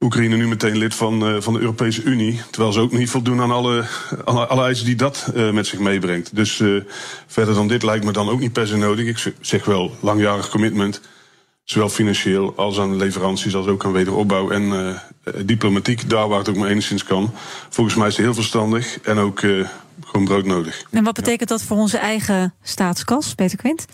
Oekraïne nu meteen lid van, eh, van de Europese Unie. Terwijl ze ook niet voldoen aan alle, alle, alle eisen die dat eh, met zich meebrengt. Dus verder dan dit lijkt me dan ook niet per se nodig. Ik zeg wel langjarig commitment. Zowel financieel als aan leveranties, als ook aan wederopbouw en uh, diplomatiek, daar waar het ook maar enigszins kan. Volgens mij is het heel verstandig en ook uh, gewoon broodnodig. En wat betekent dat voor onze eigen staatskas, Peter Quint?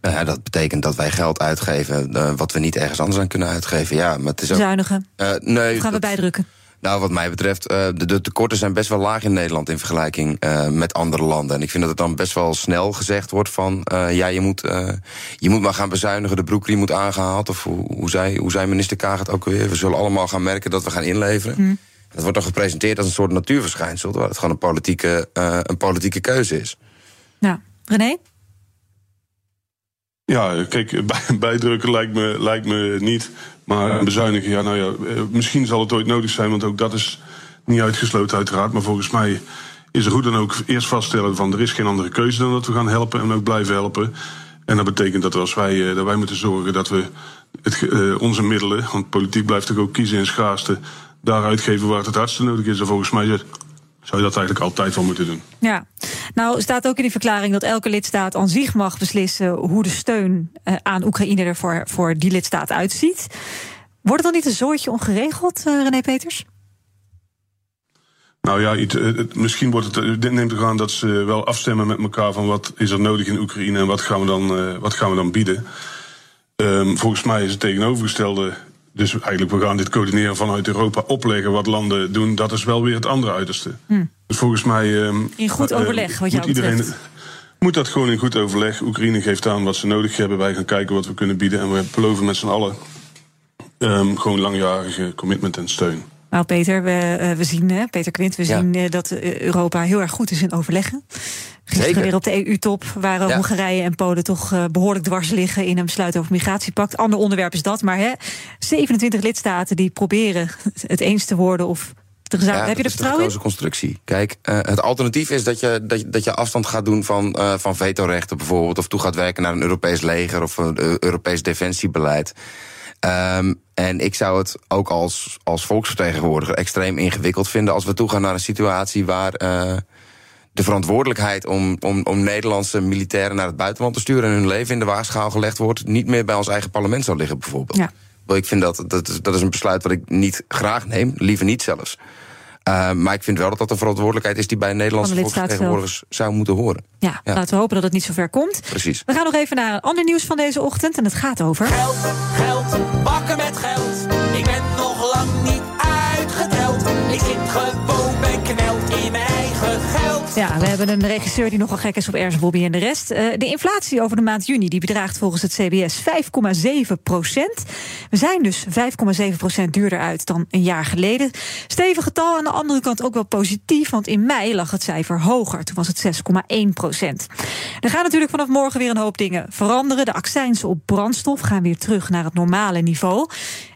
Ja, dat betekent dat wij geld uitgeven uh, wat we niet ergens anders aan kunnen uitgeven. Ja, maar het is ook, Zuinigen? nee, of gaan we dat, bijdrukken? Nou, wat mij betreft, uh, de, de, tekorten zijn best wel laag in Nederland in vergelijking uh, met andere landen. En ik vind dat het dan best wel snel gezegd wordt van uh, ja, je moet, je moet maar gaan bezuinigen, de broekriem moet aangehaald. Of hoe, hoe, zei, hoe zei minister Kaag het ook weer? We zullen allemaal gaan merken dat we gaan inleveren. Mm. Dat wordt dan gepresenteerd als een soort natuurverschijnsel, terwijl het gewoon een politieke, een politieke keuze is. Ja, René? Ja, kijk, bijdrukken lijkt me, lijkt me niet. Maar bezuinigen, ja, nou ja, misschien zal het ooit nodig zijn, want ook dat is niet uitgesloten, uiteraard. Maar volgens mij is het goed dan ook eerst vaststellen van er is geen andere keuze dan dat we gaan helpen en ook blijven helpen. En dat betekent dat als wij, dat wij moeten zorgen dat we het, uh, onze middelen, want politiek blijft ook kiezen in schaarste, daar uitgeven waar het het hardste nodig is. En volgens mij zou je dat eigenlijk altijd wel moeten doen. Ja, nou staat ook in die verklaring dat elke lidstaat aan zich mag beslissen hoe de steun uh, aan Oekraïne er voor, voor die lidstaat uitziet. Wordt het dan niet een zooitje ongeregeld, uh, René Peters? Nou ja, het, het, misschien wordt het. Dit neemt er aan dat ze wel afstemmen met elkaar van wat is er nodig in Oekraïne en wat gaan we dan, wat gaan we dan bieden. Um, volgens mij is het tegenovergestelde dus eigenlijk, we gaan dit coördineren vanuit Europa opleggen wat landen doen. Dat is wel weer het andere uiterste. Hm. Dus volgens mij. Um, in goed overleg, uh, wat jou moet iedereen, betreft. Moet dat gewoon in goed overleg. Oekraïne geeft aan wat ze nodig hebben. Wij gaan kijken wat we kunnen bieden. En we beloven met z'n allen um, gewoon langjarige commitment en steun. Nou, Peter, we, uh, we zien, Peter Quint, we ja. zien uh, dat Europa heel erg goed is in overleggen. Gisteren Zeker. weer op de EU-top waren Ja. Hongarije en Polen toch behoorlijk dwars liggen in een besluit over migratiepact. Ander onderwerp is dat, maar hè, 27 lidstaten die proberen het eens te worden of. Ja, Heb je er dat is de vertrouwen in? gekozen constructie. Kijk, uh, het alternatief is dat je, dat, je- dat je afstand gaat doen van, uh, van vetorechten bijvoorbeeld. Of toe gaat werken naar een Europees leger of een Europees defensiebeleid. Um, en ik zou het ook als, als volksvertegenwoordiger extreem ingewikkeld vinden als we toegaan naar een situatie waar uh, de verantwoordelijkheid om, om, om Nederlandse militairen naar het buitenland te sturen en hun leven in de waagschaal gelegd wordt, niet meer bij ons eigen parlement zou liggen, bijvoorbeeld. Ja. Ik vind dat, dat, dat is een besluit wat ik niet graag neem, liever niet zelfs. Uh, maar ik vind wel dat dat een verantwoordelijkheid is die bij Nederlandse volksvertegenwoordigers zou moeten horen. Ja, laten we hopen dat het niet zo ver komt. Precies. We gaan nog even naar een ander nieuws van deze ochtend en het gaat over. Geld, bakken met geld. Ik ben nog lang niet uitgeteld. Ik zit gewoon Ja, we hebben een regisseur die nogal gek is op Ernst Bobby en de rest. Eh, de inflatie over de maand juni die bedraagt volgens het CBS 5,7 procent. We zijn dus 5,7 procent duurder uit dan een jaar geleden. Stevig getal aan de andere kant ook wel positief, want in mei lag het cijfer hoger. Toen was het 6,1 procent. Er gaan natuurlijk vanaf morgen weer een hoop dingen veranderen. De accijnsen op brandstof gaan weer terug naar het normale niveau.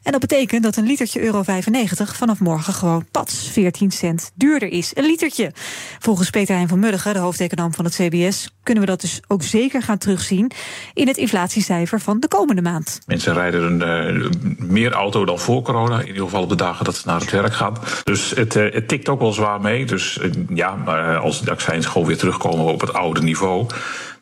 En dat betekent dat een litertje euro 95 vanaf morgen gewoon pats 14 cent duurder is. Een litertje. Volgens Peter Hein van Mulligen, de hoofdeconoom van het CBS, kunnen we dat dus ook zeker gaan terugzien in het inflatiecijfer van de komende maand. Mensen rijden een, eh, meer auto dan voor corona. In ieder geval op de dagen dat ze naar het werk gaan. Dus het, eh, het tikt ook wel zwaar mee. Dus eh, ja, als de accijns gewoon weer terugkomen op het oude niveau.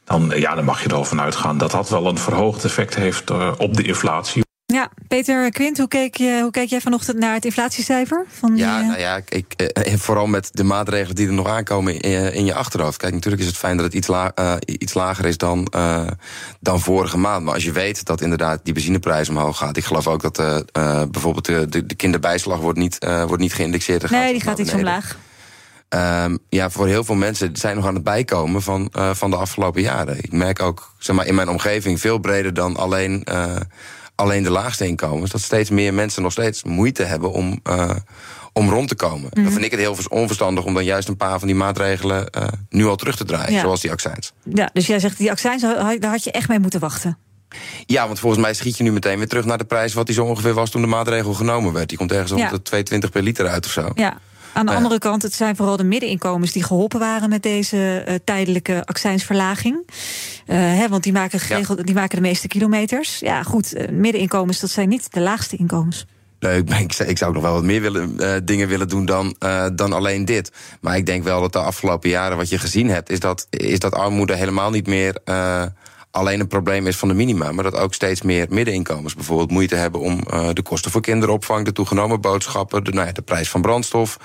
Dan, ja, dan mag je er al van uitgaan dat dat wel een verhoogd effect heeft op de inflatie. Ja, Peter Quint, hoe keek, je, hoe keek jij vanochtend naar het inflatiecijfer? Van Ja, eh, nou ja, ik, eh, vooral met de maatregelen die er nog aankomen in, in je achterhoofd. Kijk, natuurlijk is het fijn dat het iets, la, eh, iets lager is dan, eh, dan vorige maand. Maar als je weet dat inderdaad die benzineprijs omhoog gaat. Ik geloof ook dat eh, eh, bijvoorbeeld de, de, de kinderbijslag wordt niet, eh, wordt niet geïndexeerd. nee, gaat die gaat iets omlaag. Ehm, ja, voor heel veel mensen zijn nog aan het bijkomen van, eh, van de afgelopen jaren. Ik merk ook zeg maar, in mijn omgeving veel breder dan alleen, eh, alleen de laagste inkomens. Dat steeds meer mensen nog steeds moeite hebben om, eh, om rond te komen. Mhm. Dan vind ik het heel vers- onverstandig om dan juist een paar van die maatregelen eh, nu al terug te draaien. Ja. Zoals die accijns. Ja, dus jij zegt die accijns, daar had je echt mee moeten wachten. Ja, want volgens mij schiet je nu meteen weer terug naar de prijs wat die zo ongeveer was toen de maatregel genomen werd. Die komt ergens Ja. rond de 2,20 per liter uit of zo. Ja. Aan de Ja. andere kant, het zijn vooral de middeninkomens die geholpen waren met deze eh, tijdelijke accijnsverlaging. Eh, hè, want die maken, geregeld, die maken de meeste kilometers. Ja, goed, eh, middeninkomens, dat zijn niet de laagste inkomens. Nee, ik, ik, zou- zou nog wel wat meer willen, dingen willen doen dan, dan alleen dit. Maar ik denk wel dat de afgelopen jaren wat je gezien hebt, is dat, is dat armoede helemaal niet meer alleen een probleem is van de minima, maar dat ook steeds meer middeninkomens bijvoorbeeld moeite hebben om uh, de kosten voor kinderopvang, de toegenomen boodschappen, de, nou ja, de prijs van brandstof,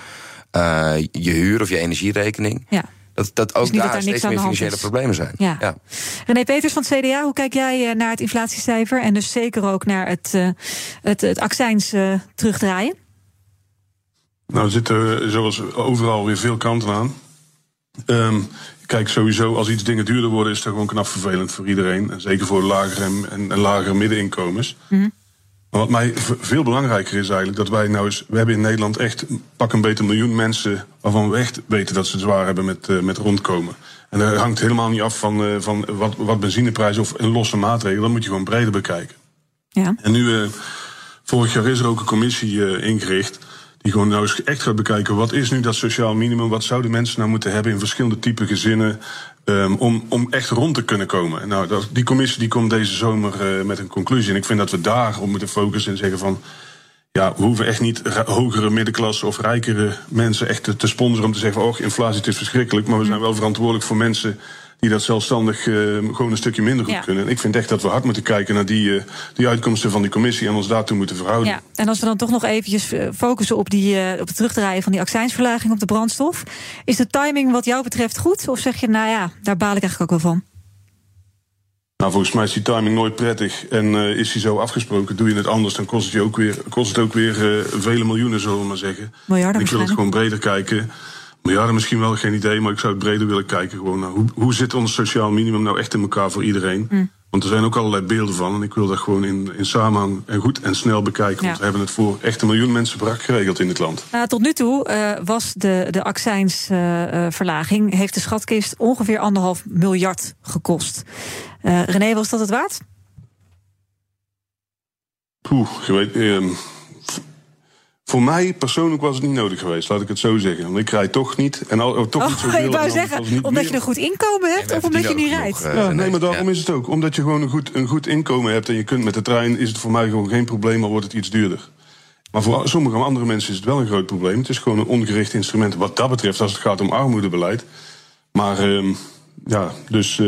uh, je huur of je energierekening. Ja. Dat, dat ook Dus niet daar dat daar niks steeds meer financiële problemen zijn. Ja. Ja. René Peters van het CDA, hoe kijk jij eh, naar het inflatiecijfer en dus zeker ook naar het, eh, het, het accijns eh, terugdraaien? Nou, er zitten eh, zoals overal weer veel kanten aan. Ehm, kijk, sowieso, als iets dingen duurder worden, is dat gewoon knap vervelend voor iedereen. En zeker voor lagere en, en, en lagere middeninkomens. Maar wat mij veel belangrijker is eigenlijk, dat wij nou eens... We hebben in Nederland echt pak een beter miljoen mensen... waarvan we echt weten dat ze het zwaar hebben met, eh, met rondkomen. En dat hangt helemaal niet af van, eh, van wat, wat benzineprijs of een losse maatregel. Dat moet je gewoon breder bekijken. Ja. En nu, eh, vorig jaar is er ook een commissie ingericht. Die gewoon nou eens echt gaat bekijken. Wat is nu dat sociaal minimum? Wat zouden mensen nou moeten hebben in verschillende type gezinnen? ehm, om, om echt rond te kunnen komen. En Nou, dat, die commissie die komt deze zomer eh, met een conclusie. En ik vind dat we daar op moeten focussen en zeggen van. Ja, we hoeven echt niet hogere middenklasse of rijkere mensen echt te, te sponsoren om te zeggen van, oh, inflatie het is verschrikkelijk. Maar we zijn wel verantwoordelijk voor mensen die dat zelfstandig eh, gewoon een stukje minder goed Ja. kunnen. En ik vind echt dat we hard moeten kijken naar die, eh, die uitkomsten van die commissie en ons daartoe moeten verhouden. Ja, en als we dan toch nog eventjes eh, focussen op, die, op het terugdraaien van die accijnsverlaging op de brandstof. Is de timing wat jou betreft goed? Of zeg je, nou ja, daar baal ik eigenlijk ook wel van? Nou, volgens mij is die timing nooit prettig. En is die zo afgesproken, doe je het anders, dan kost het, je ook weer, kost het ook weer vele miljoenen, zullen we maar zeggen. Miljarden ik wil het gewoon breder kijken. Miljarden misschien wel, geen idee, maar ik zou het breder willen kijken. Gewoon naar hoe, hoe zit ons sociaal minimum nou echt in elkaar voor iedereen? Hm. Want er zijn ook allerlei beelden van. En ik wil dat gewoon in, in samenhang en goed en snel bekijken. Want we hebben het voor echt een miljoen mensen brak geregeld in het land. Nou, tot nu toe eh, was de, de accijnsverlaging, heeft de schatkist ongeveer anderhalf miljard gekost. Eh, René, was dat het waard? Poeh, je weet, ehm, voor mij persoonlijk was het niet nodig geweest, laat ik het zo zeggen. Want ik rijd toch niet. En al, oh, toch niet zoveel. ik wou zeggen, omdat meer. je een goed inkomen hebt of omdat je niet rijdt? Ja, nee, maar daarom is het ook. Omdat je gewoon een goed, een goed inkomen hebt en je kunt met de trein, is het voor mij gewoon geen probleem, al wordt het iets duurder. Maar voor sommige andere mensen is het wel een groot probleem. Het is gewoon een ongericht instrument wat dat betreft, als het gaat om armoedebeleid. Maar ehm, ja, dus eh,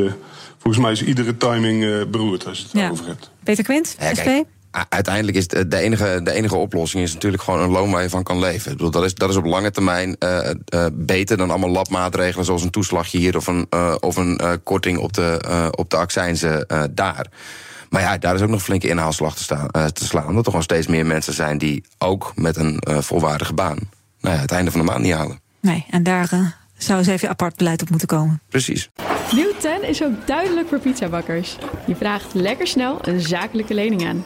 volgens mij is iedere timing eh, beroerd als je het Ja. daarover hebt. Peter Quint, Ja, SP? kijk, uiteindelijk is de, enige, de enige oplossing is natuurlijk gewoon een loon waar je van kan leven. Ik bedoel, dat, is, dat is op lange termijn eh, eh, beter dan allemaal labmaatregelen zoals een toeslagje hier of een, eh, of een eh, korting op de, eh, op de accijnzen eh, daar. Maar ja, daar is ook nog een flinke inhaalslag te, staan, eh, te slaan. Omdat er gewoon steeds meer mensen zijn die ook met een eh, volwaardige baan nou ja, het einde van de maand niet halen. Nee, en daar zou eens even apart beleid op moeten komen. Precies. Nieuw 10 is ook duidelijk voor pizzabakkers. Je vraagt lekker snel een zakelijke lening aan.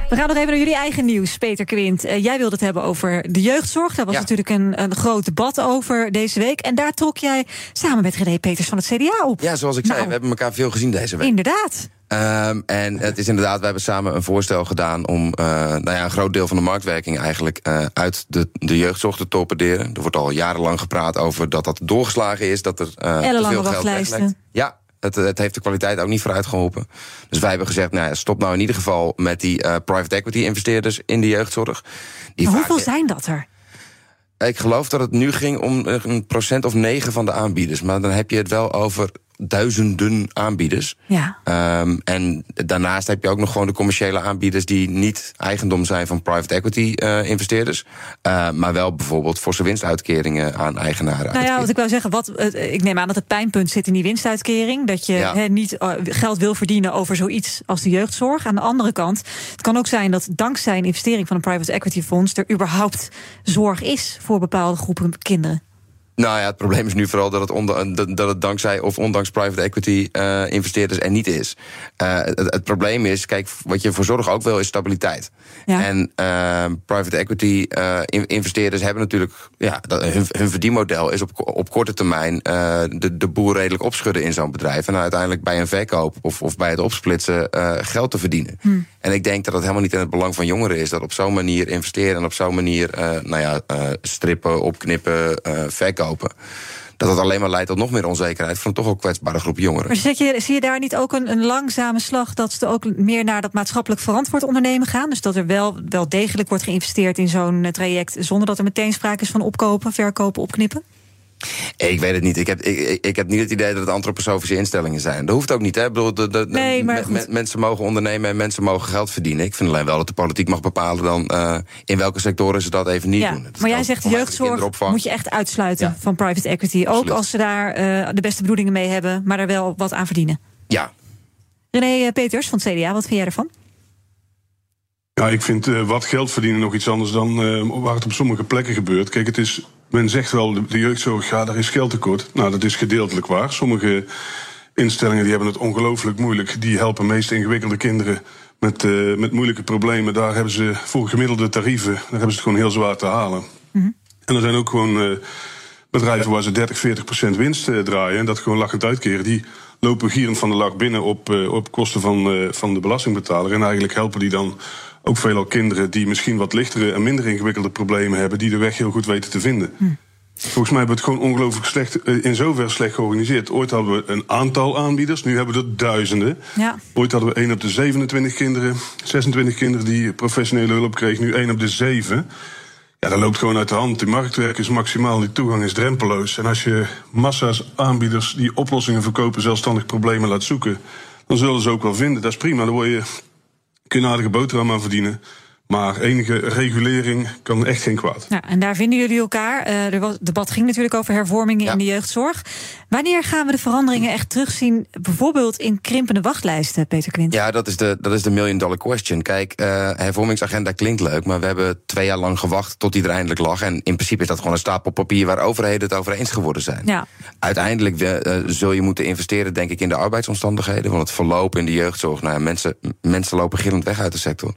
We gaan nog even naar jullie eigen nieuws, Peter Quint. Eh, jij wilde het hebben over de jeugdzorg. Daar was Ja. natuurlijk een, een groot debat over deze week. En daar trok jij samen met René Peters van het CDA op. Ja, zoals ik zei, Nou. we hebben elkaar veel gezien deze week. Inderdaad. Ehm, en het is inderdaad, we hebben samen een voorstel gedaan om eh, nou ja, een groot deel van de marktwerking eigenlijk eh, uit de, de jeugdzorg te torpederen. Er wordt al jarenlang gepraat over dat dat doorgeslagen is, dat er eh, te veel geld wachtlijsten. weglekt. Ja, het, het heeft de kwaliteit ook niet vooruit geholpen. Dus wij hebben gezegd, nou ja, stop nou in ieder geval met die eh, private equity investeerders in de jeugdzorg. Die vaak- hoeveel zijn dat er? ik geloof dat het nu ging om een procent of negen van de aanbieders. Maar dan heb je het wel over duizenden aanbieders. Ja. Ehm, en daarnaast heb je ook nog gewoon de commerciële aanbieders die niet eigendom zijn van private equity eh, investeerders. eh, maar wel bijvoorbeeld forse winstuitkeringen aan eigenaren. Nou ja, wat ik wou zeggen, wat, eh, ik neem aan dat het pijnpunt zit in die winstuitkering. Dat je Ja. niet geld wil verdienen over zoiets als de jeugdzorg. Aan de andere kant, het kan ook zijn dat dankzij een investering van een private equity fonds er überhaupt zorg is voor bepaalde groepen kinderen. Nou ja, het probleem is nu vooral dat het, onder, dat het dankzij of ondanks private equity eh, investeerders er niet is. Eh, het, het probleem is, kijk, wat je voor zorg ook wil, is stabiliteit. En eh, private equity in- investeerders hebben natuurlijk, ja, dat, hun, hun verdienmodel is op, op korte termijn de, de boel redelijk opschudden in zo'n bedrijf. En uiteindelijk bij een verkoop of, of bij het opsplitsen geld te verdienen. En ik denk dat het helemaal niet in het belang van jongeren is dat op zo'n manier investeren en op zo'n manier, nou ja, strippen, opknippen, eh, Dat dat alleen maar leidt tot nog meer onzekerheid voor een toch ook kwetsbare groep jongeren. Maar je, zie je daar niet ook een, een langzame slag dat ze ook meer naar dat maatschappelijk verantwoord ondernemen gaan? Dus dat er wel, wel degelijk wordt geïnvesteerd in zo'n traject zonder dat er meteen sprake is van opkopen, verkopen, opknippen? Ik weet het niet. Ik heb, ik, ik- heb niet het idee dat het antroposofische instellingen zijn. Dat hoeft ook niet. Hè? Ik bedoel, de, de- de- Nee, maar me- goed. me- mensen mogen ondernemen en mensen mogen geld verdienen. Ik vind alleen wel dat de politiek mag bepalen dan eh, in welke sectoren ze dat even niet ja, doen. Dat maar jij zegt jeugdzorg moet je echt uitsluiten Ja. van private equity. Ook Absoluut. als ze daar eh, de beste bedoelingen mee hebben, maar er wel wat aan verdienen. Ja. René eh, Peters van het CDA, wat vind jij ervan? Ja, ik vind eh, wat geld verdienen nog iets anders dan eh, waar het op sommige plekken gebeurt. Kijk, het is, men zegt wel, de, jeugdzorg, ja, daar is geldtekort. Nou, dat is gedeeltelijk waar. Sommige instellingen die hebben het ongelooflijk moeilijk. Die helpen meest ingewikkelde kinderen met, eh, met moeilijke problemen. Daar hebben ze voor gemiddelde tarieven, daar hebben ze het gewoon heel zwaar te halen. En er zijn ook gewoon eh, bedrijven waar ze 30, 40 procent winst eh, draaien. En dat gewoon lachend uitkeren. Die lopen gierend van de lach binnen op, op kosten van, van de belastingbetaler. En eigenlijk helpen die dan ook veelal kinderen die misschien wat lichtere en minder ingewikkelde problemen hebben. Die de weg heel goed weten te vinden. Volgens mij hebben we het gewoon ongelooflijk slecht, eh, in zover slecht georganiseerd. Ooit hadden we een aantal aanbieders, nu hebben we er duizenden. Ja. Ooit hadden we 1 op de 27 kinderen, 26 kinderen die professionele hulp kregen, nu 1 op de 7. Ja, dat loopt gewoon uit de hand. Die marktwerk is maximaal, die toegang is drempeloos. En als je massa's aanbieders die oplossingen verkopen, zelfstandig problemen laat zoeken, dan zullen ze ook wel vinden. Dat is prima, dan word je, kun je een aardige boterham aan verdienen. Maar enige regulering kan echt geen kwaad. Ja, en daar vinden jullie elkaar. Was, het debat ging natuurlijk over hervormingen in de jeugdzorg. Wanneer gaan we de veranderingen echt terugzien, bijvoorbeeld in krimpende wachtlijsten, Peter Quint? Ja, dat is de, dat is de million dollar question. Kijk, eh hervormingsagenda klinkt leuk, maar we hebben twee jaar lang gewacht tot die er eindelijk lag. En in principe is dat gewoon een stapel papier waar overheden het over eens geworden zijn. Ja. Uiteindelijk eh, zul je moeten investeren, denk ik, in de arbeidsomstandigheden. Want het verloop in de jeugdzorg, nou ja, mensen, mensen lopen gillend weg uit de sector.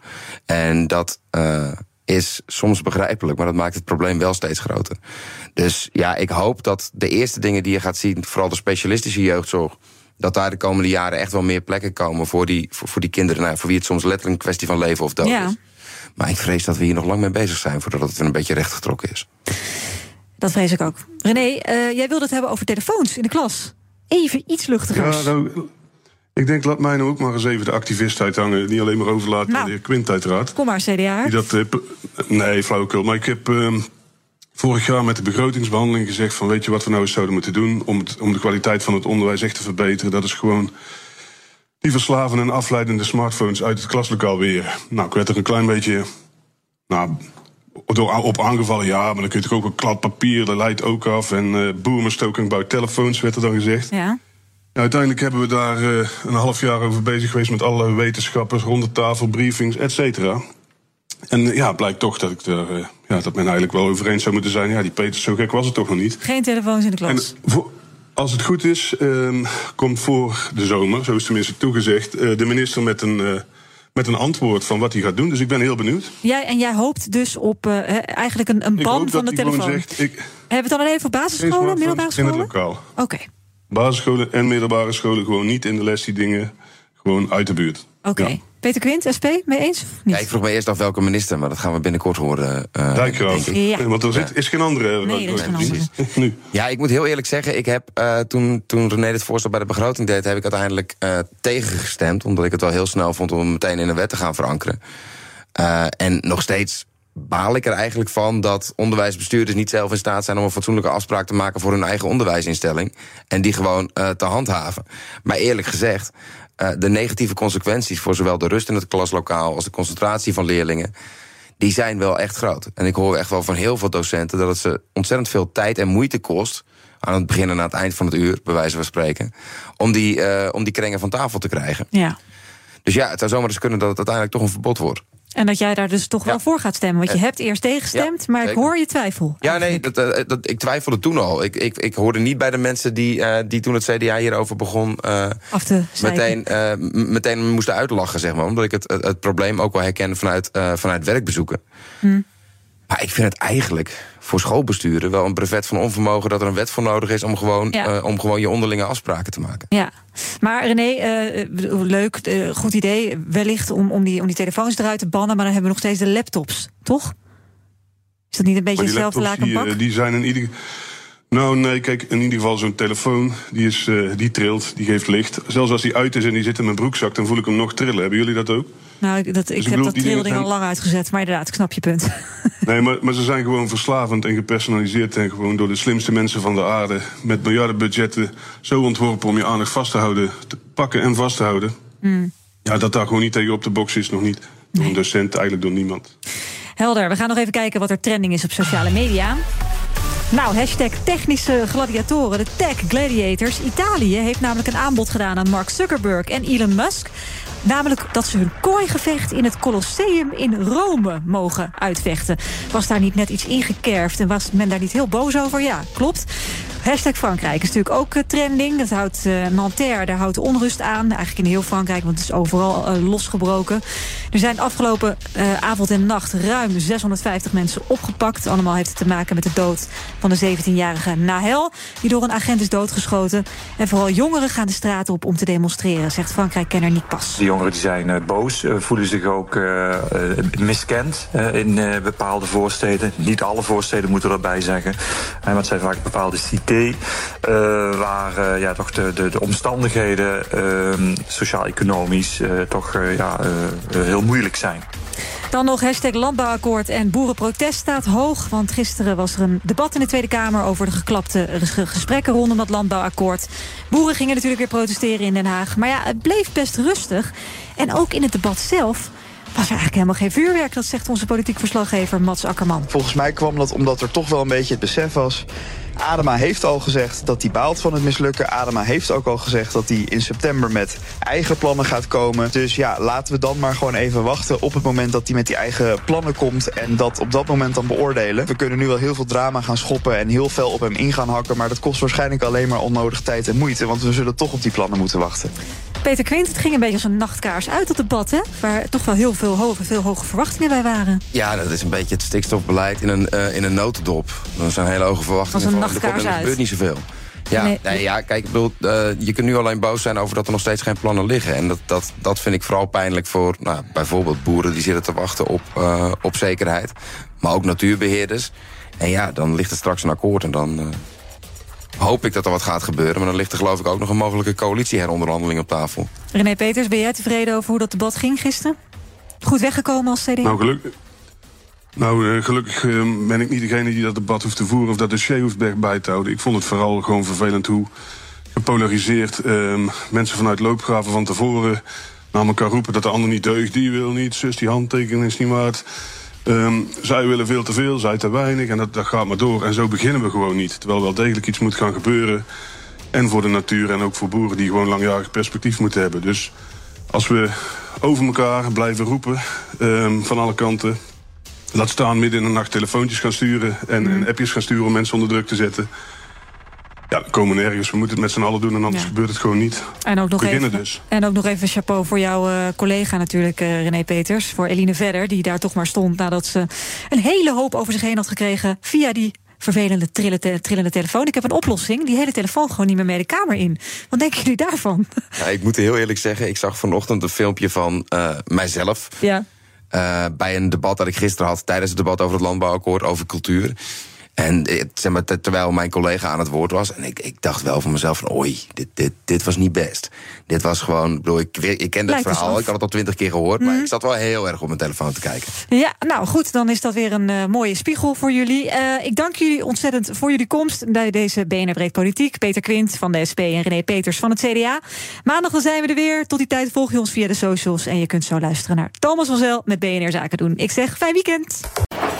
En dat eh, is soms begrijpelijk, maar dat maakt het probleem wel steeds groter. Dus ja, ik hoop dat de eerste dingen die je gaat zien, vooral de specialistische jeugdzorg, dat daar de komende jaren echt wel meer plekken komen voor die, voor, voor die kinderen, nou, voor wie het soms letterlijk een kwestie van leven of dood Ja. is. Maar ik vrees dat we hier nog lang mee bezig zijn voordat het weer een beetje rechtgetrokken is. Dat vrees ik ook. René, eh, jij wilde het hebben over telefoons in de klas. Even iets luchtigers. Ja, nou, ik denk, laat mij nou ook maar eens even de activist uithangen. Niet alleen maar overlaten Nou. aan de heer Quint, uiteraard. Kom maar, CDA. Die dat, eh, nee, flauwekul. Maar ik heb ehm, vorig jaar met de begrotingsbehandeling gezegd... van weet je wat we nou eens zouden moeten doen... om, het, om de kwaliteit van het onderwijs echt te verbeteren. Dat is gewoon die verslavende en afleidende smartphones uit het klaslokaal weer. Nou, ik werd er een klein beetje... Nou, door, op aangevallen, ja, maar dan kun je toch ook een klad papier... dat leidt ook af. En eh boemerstoking bouwt telefoons, werd er dan gezegd. Ja. Nou, uiteindelijk hebben we daar eh, een half jaar over bezig geweest met alle wetenschappers, rond de tafel, briefings, et cetera. En eh, ja, blijkt toch dat, ik er, eh, ja, dat men eigenlijk wel over eens zou moeten zijn. Ja, die Peters, zo gek was het toch nog niet. Geen telefoons in de klas. Voor- als het goed is, ehm, komt voor de zomer, zo is tenminste toegezegd, de minister met een, met een antwoord van wat hij gaat doen. Dus ik ben heel benieuwd. Jij, en jij hoopt dus op eigenlijk een, een ban van de telefoon. zegt, ik, Hebben we het dan alleen voor basisscholen, middelbare in het scholen? lokaal. Oké. Basisscholen en middelbare scholen gewoon niet in de les die dingen, gewoon uit de buurt. Oké. Ja. Peter Quint, SP, mee eens? Of niet? Ja, ik vroeg me eerst af welke minister, maar dat gaan we binnenkort horen. eh, Dijkgraaf. denk ik. Ja. Want er zit, is geen andere. Nee, er is geen andere. nu. Ja, ik moet heel eerlijk zeggen, ik heb eh, toen, toen René het voorstel bij de begroting deed, heb ik uiteindelijk eh, tegengestemd. Omdat ik het wel heel snel vond om hem meteen in de wet te gaan verankeren. Eh, en nog steeds baal ik er eigenlijk van dat onderwijsbestuurders niet zelf in staat zijn om een fatsoenlijke afspraak te maken voor hun eigen onderwijsinstelling. En die gewoon eh, te handhaven. Maar eerlijk gezegd, eh, de negatieve consequenties voor zowel de rust in het klaslokaal als de concentratie van leerlingen die zijn wel echt groot. En ik hoor echt wel van heel veel docenten dat het ze ontzettend veel tijd en moeite kost. aan het begin en aan het eind van het uur, bij wijze van spreken. om die, eh, om die krengen van tafel te krijgen. Ja. Dus ja, het zou zomaar eens kunnen dat het uiteindelijk toch een verbod wordt. En dat jij daar dus toch wel voor gaat stemmen. Want je Eh, hebt eerst tegengestemd, ja, maar ik hoor je twijfel. Ja, nee, dat, eh, dat, ik twijfelde toen al. Ik, ik, ik hoorde niet bij de mensen die, eh, die toen het CDA hierover begon... Af te meteen, meteen moesten uitlachen, zeg maar. Omdat ik het, het, het probleem ook wel herken vanuit, vanuit werkbezoeken. Hm. Maar ik vind het eigenlijk voor schoolbesturen wel een brevet van onvermogen... dat er een wet voor nodig is om gewoon, Ja. eh, om gewoon je onderlinge afspraken te maken. Ja, maar René, eh, leuk, eh, goed idee. Wellicht om, om, die, om die telefoons eruit te bannen, maar dan hebben we nog steeds de laptops, toch? Is dat niet een beetje hetzelfde laptops, die, die zijn in ieder Nou, nee, kijk, in ieder geval zo'n telefoon, die, is, eh, die trilt, die geeft licht. Zelfs als die uit is en die zit in mijn broekzak, dan voel ik hem nog trillen. Hebben jullie dat ook? Nou, ik, dat, ik ik heb dat trilding al lang uitgezet, maar inderdaad, ik snap je punt. Nee, maar, maar ze zijn gewoon verslavend en gepersonaliseerd... en gewoon door de slimste mensen van de aarde... met miljardenbudgetten zo ontworpen om je aandacht vast te houden... te pakken en vast te houden. Hmm. Ja, dat daar gewoon niet tegen op de box is, nog niet. Door een docent, eigenlijk door niemand. Helder, we gaan nog even kijken wat er trending is op sociale media. Nou, hashtag technische gladiatoren, de tech gladiators. Italië heeft namelijk een aanbod gedaan aan Mark Zuckerberg en Elon Musk. Namelijk dat ze hun kooigevecht in het Colosseum in Rome mogen uitvechten. Was daar niet net iets ingekerfd en was men daar niet heel boos over? Ja, klopt. Hashtag Frankrijk is natuurlijk ook eh, trending. Dat houdt eh, Nanterre, daar houdt onrust aan. Eigenlijk in heel Frankrijk, want het is overal eh, losgebroken. Er zijn afgelopen avond en nacht ruim 650 mensen opgepakt. Allemaal heeft het te maken met de dood van de 17-jarige Nahel... die door een agent is doodgeschoten. En vooral jongeren gaan de straat op om te demonstreren... zegt Frankrijk-kenner Nick Pas. De jongeren die zijn boos, voelen zich ook miskend in bepaalde voorsteden. Niet alle voorsteden moeten erbij zeggen. Maar het zijn vaak bepaalde cités eh, waar eh, ja, toch de, de, de omstandigheden eh, sociaal-economisch eh, toch ja, heel moeilijk zijn. Dan nog hashtag landbouwakkoord en boerenprotest staat hoog. Want gisteren was er een debat in de Tweede Kamer... over de geklapte ges- gesprekken rondom dat landbouwakkoord. Boeren gingen natuurlijk weer protesteren in Den Haag. Maar ja, het bleef best rustig. En ook in het debat zelf was er eigenlijk helemaal geen vuurwerk. Dat zegt onze politiek verslaggever Mats Akkerman. Volgens mij kwam dat omdat er toch wel een beetje het besef was. Adema heeft al gezegd dat hij baalt van het mislukken. Adema heeft ook al gezegd dat hij in september met eigen plannen gaat komen. Dus ja, laten we dan maar gewoon even wachten op het moment dat hij met die eigen plannen komt. En dat op dat moment dan beoordelen. We kunnen nu wel heel veel drama gaan schoppen en heel fel op hem in gaan hakken. Maar dat kost waarschijnlijk alleen maar onnodig tijd en moeite. Want we zullen toch op die plannen moeten wachten. Peter Quint, het ging een beetje als een nachtkaars uit, dat debat, hè? Waar toch wel heel veel hoge, veel hoge verwachtingen bij waren. Ja, dat is een beetje het stikstofbeleid in een, eh, in een notendop. Er zijn hele hoge verwachtingen. Er nachtkaars er gebeurt niet zoveel. Ja, Nee. nee. ja kijk, ik bedoel, eh, je kunt nu alleen boos zijn over dat er nog steeds geen plannen liggen. En dat, dat, dat vind ik vooral pijnlijk voor nou, bijvoorbeeld boeren die zitten te wachten op, eh, op zekerheid. Maar ook natuurbeheerders. En ja, dan ligt er straks een akkoord en dan eh, hoop ik dat er wat gaat gebeuren. Maar dan ligt er geloof ik ook nog een mogelijke coalitieheronderhandeling op tafel. René Peters, ben jij tevreden over hoe dat debat ging gisteren? Goed weggekomen als CDA? Nou, gelukkig. Nou, eh, gelukkig eh, ben ik niet degene die dat debat hoeft te voeren of dat dossier hoeft bij- te houden. Ik vond het vooral gewoon vervelend hoe gepolariseerd eh, mensen vanuit loopgraven van tevoren naar elkaar roepen dat de ander niet deugt. Die wil niet, zus, die handtekening is niet waard. Ehm, zij willen veel te veel, zij te weinig. En dat, dat gaat maar door. En zo beginnen we gewoon niet. Terwijl wel degelijk iets moet gaan gebeuren. En voor de natuur en ook voor boeren die gewoon langjarig perspectief moeten hebben. Dus als we over elkaar blijven roepen ehm, van alle kanten. Laat staan midden in de nacht telefoontjes gaan sturen en, en appjes gaan sturen om mensen onder druk te zetten. Ja, dan komen we nergens. We moeten het met z'n allen doen en anders Ja. gebeurt het gewoon niet. En ook nog Beginnen even, dus. En ook nog even chapeau voor jouw eh, collega natuurlijk, eh, René Peters. Voor Eline Vedder, die daar toch maar stond nadat ze een hele hoop over zich heen had gekregen via die vervelende trillende, trillende telefoon. Ik heb een oplossing. Die hele telefoon gewoon niet meer mee de kamer in. Wat denken jullie daarvan? Ja, ik moet heel eerlijk zeggen, ik zag vanochtend een filmpje van eh, mijzelf. Ja. Eh, bij een debat dat ik gisteren had tijdens het debat over het landbouwakkoord over cultuur. En eh, zeg maar, ter- terwijl mijn collega aan het woord was. En ik, ik dacht wel van mezelf: van, oei, dit, dit, dit was niet best. Dit was gewoon. Ik, bedoel, ik, ik ken eens verhaal, ik had het al twintig keer gehoord. Maar Mhm. ik zat wel heel erg op mijn telefoon te kijken. Ja, nou goed, dan is dat weer een eh, mooie spiegel voor jullie. Eh, ik dank jullie ontzettend voor jullie komst bij deze BNR Breed Politiek. Peter Quint van de SP en René Peters van het CDA. Maandag dan zijn we er weer. Tot die tijd volg je ons via de socials. En je kunt zo luisteren naar Thomas van Zel met BNR Zaken doen. Ik zeg fijn weekend.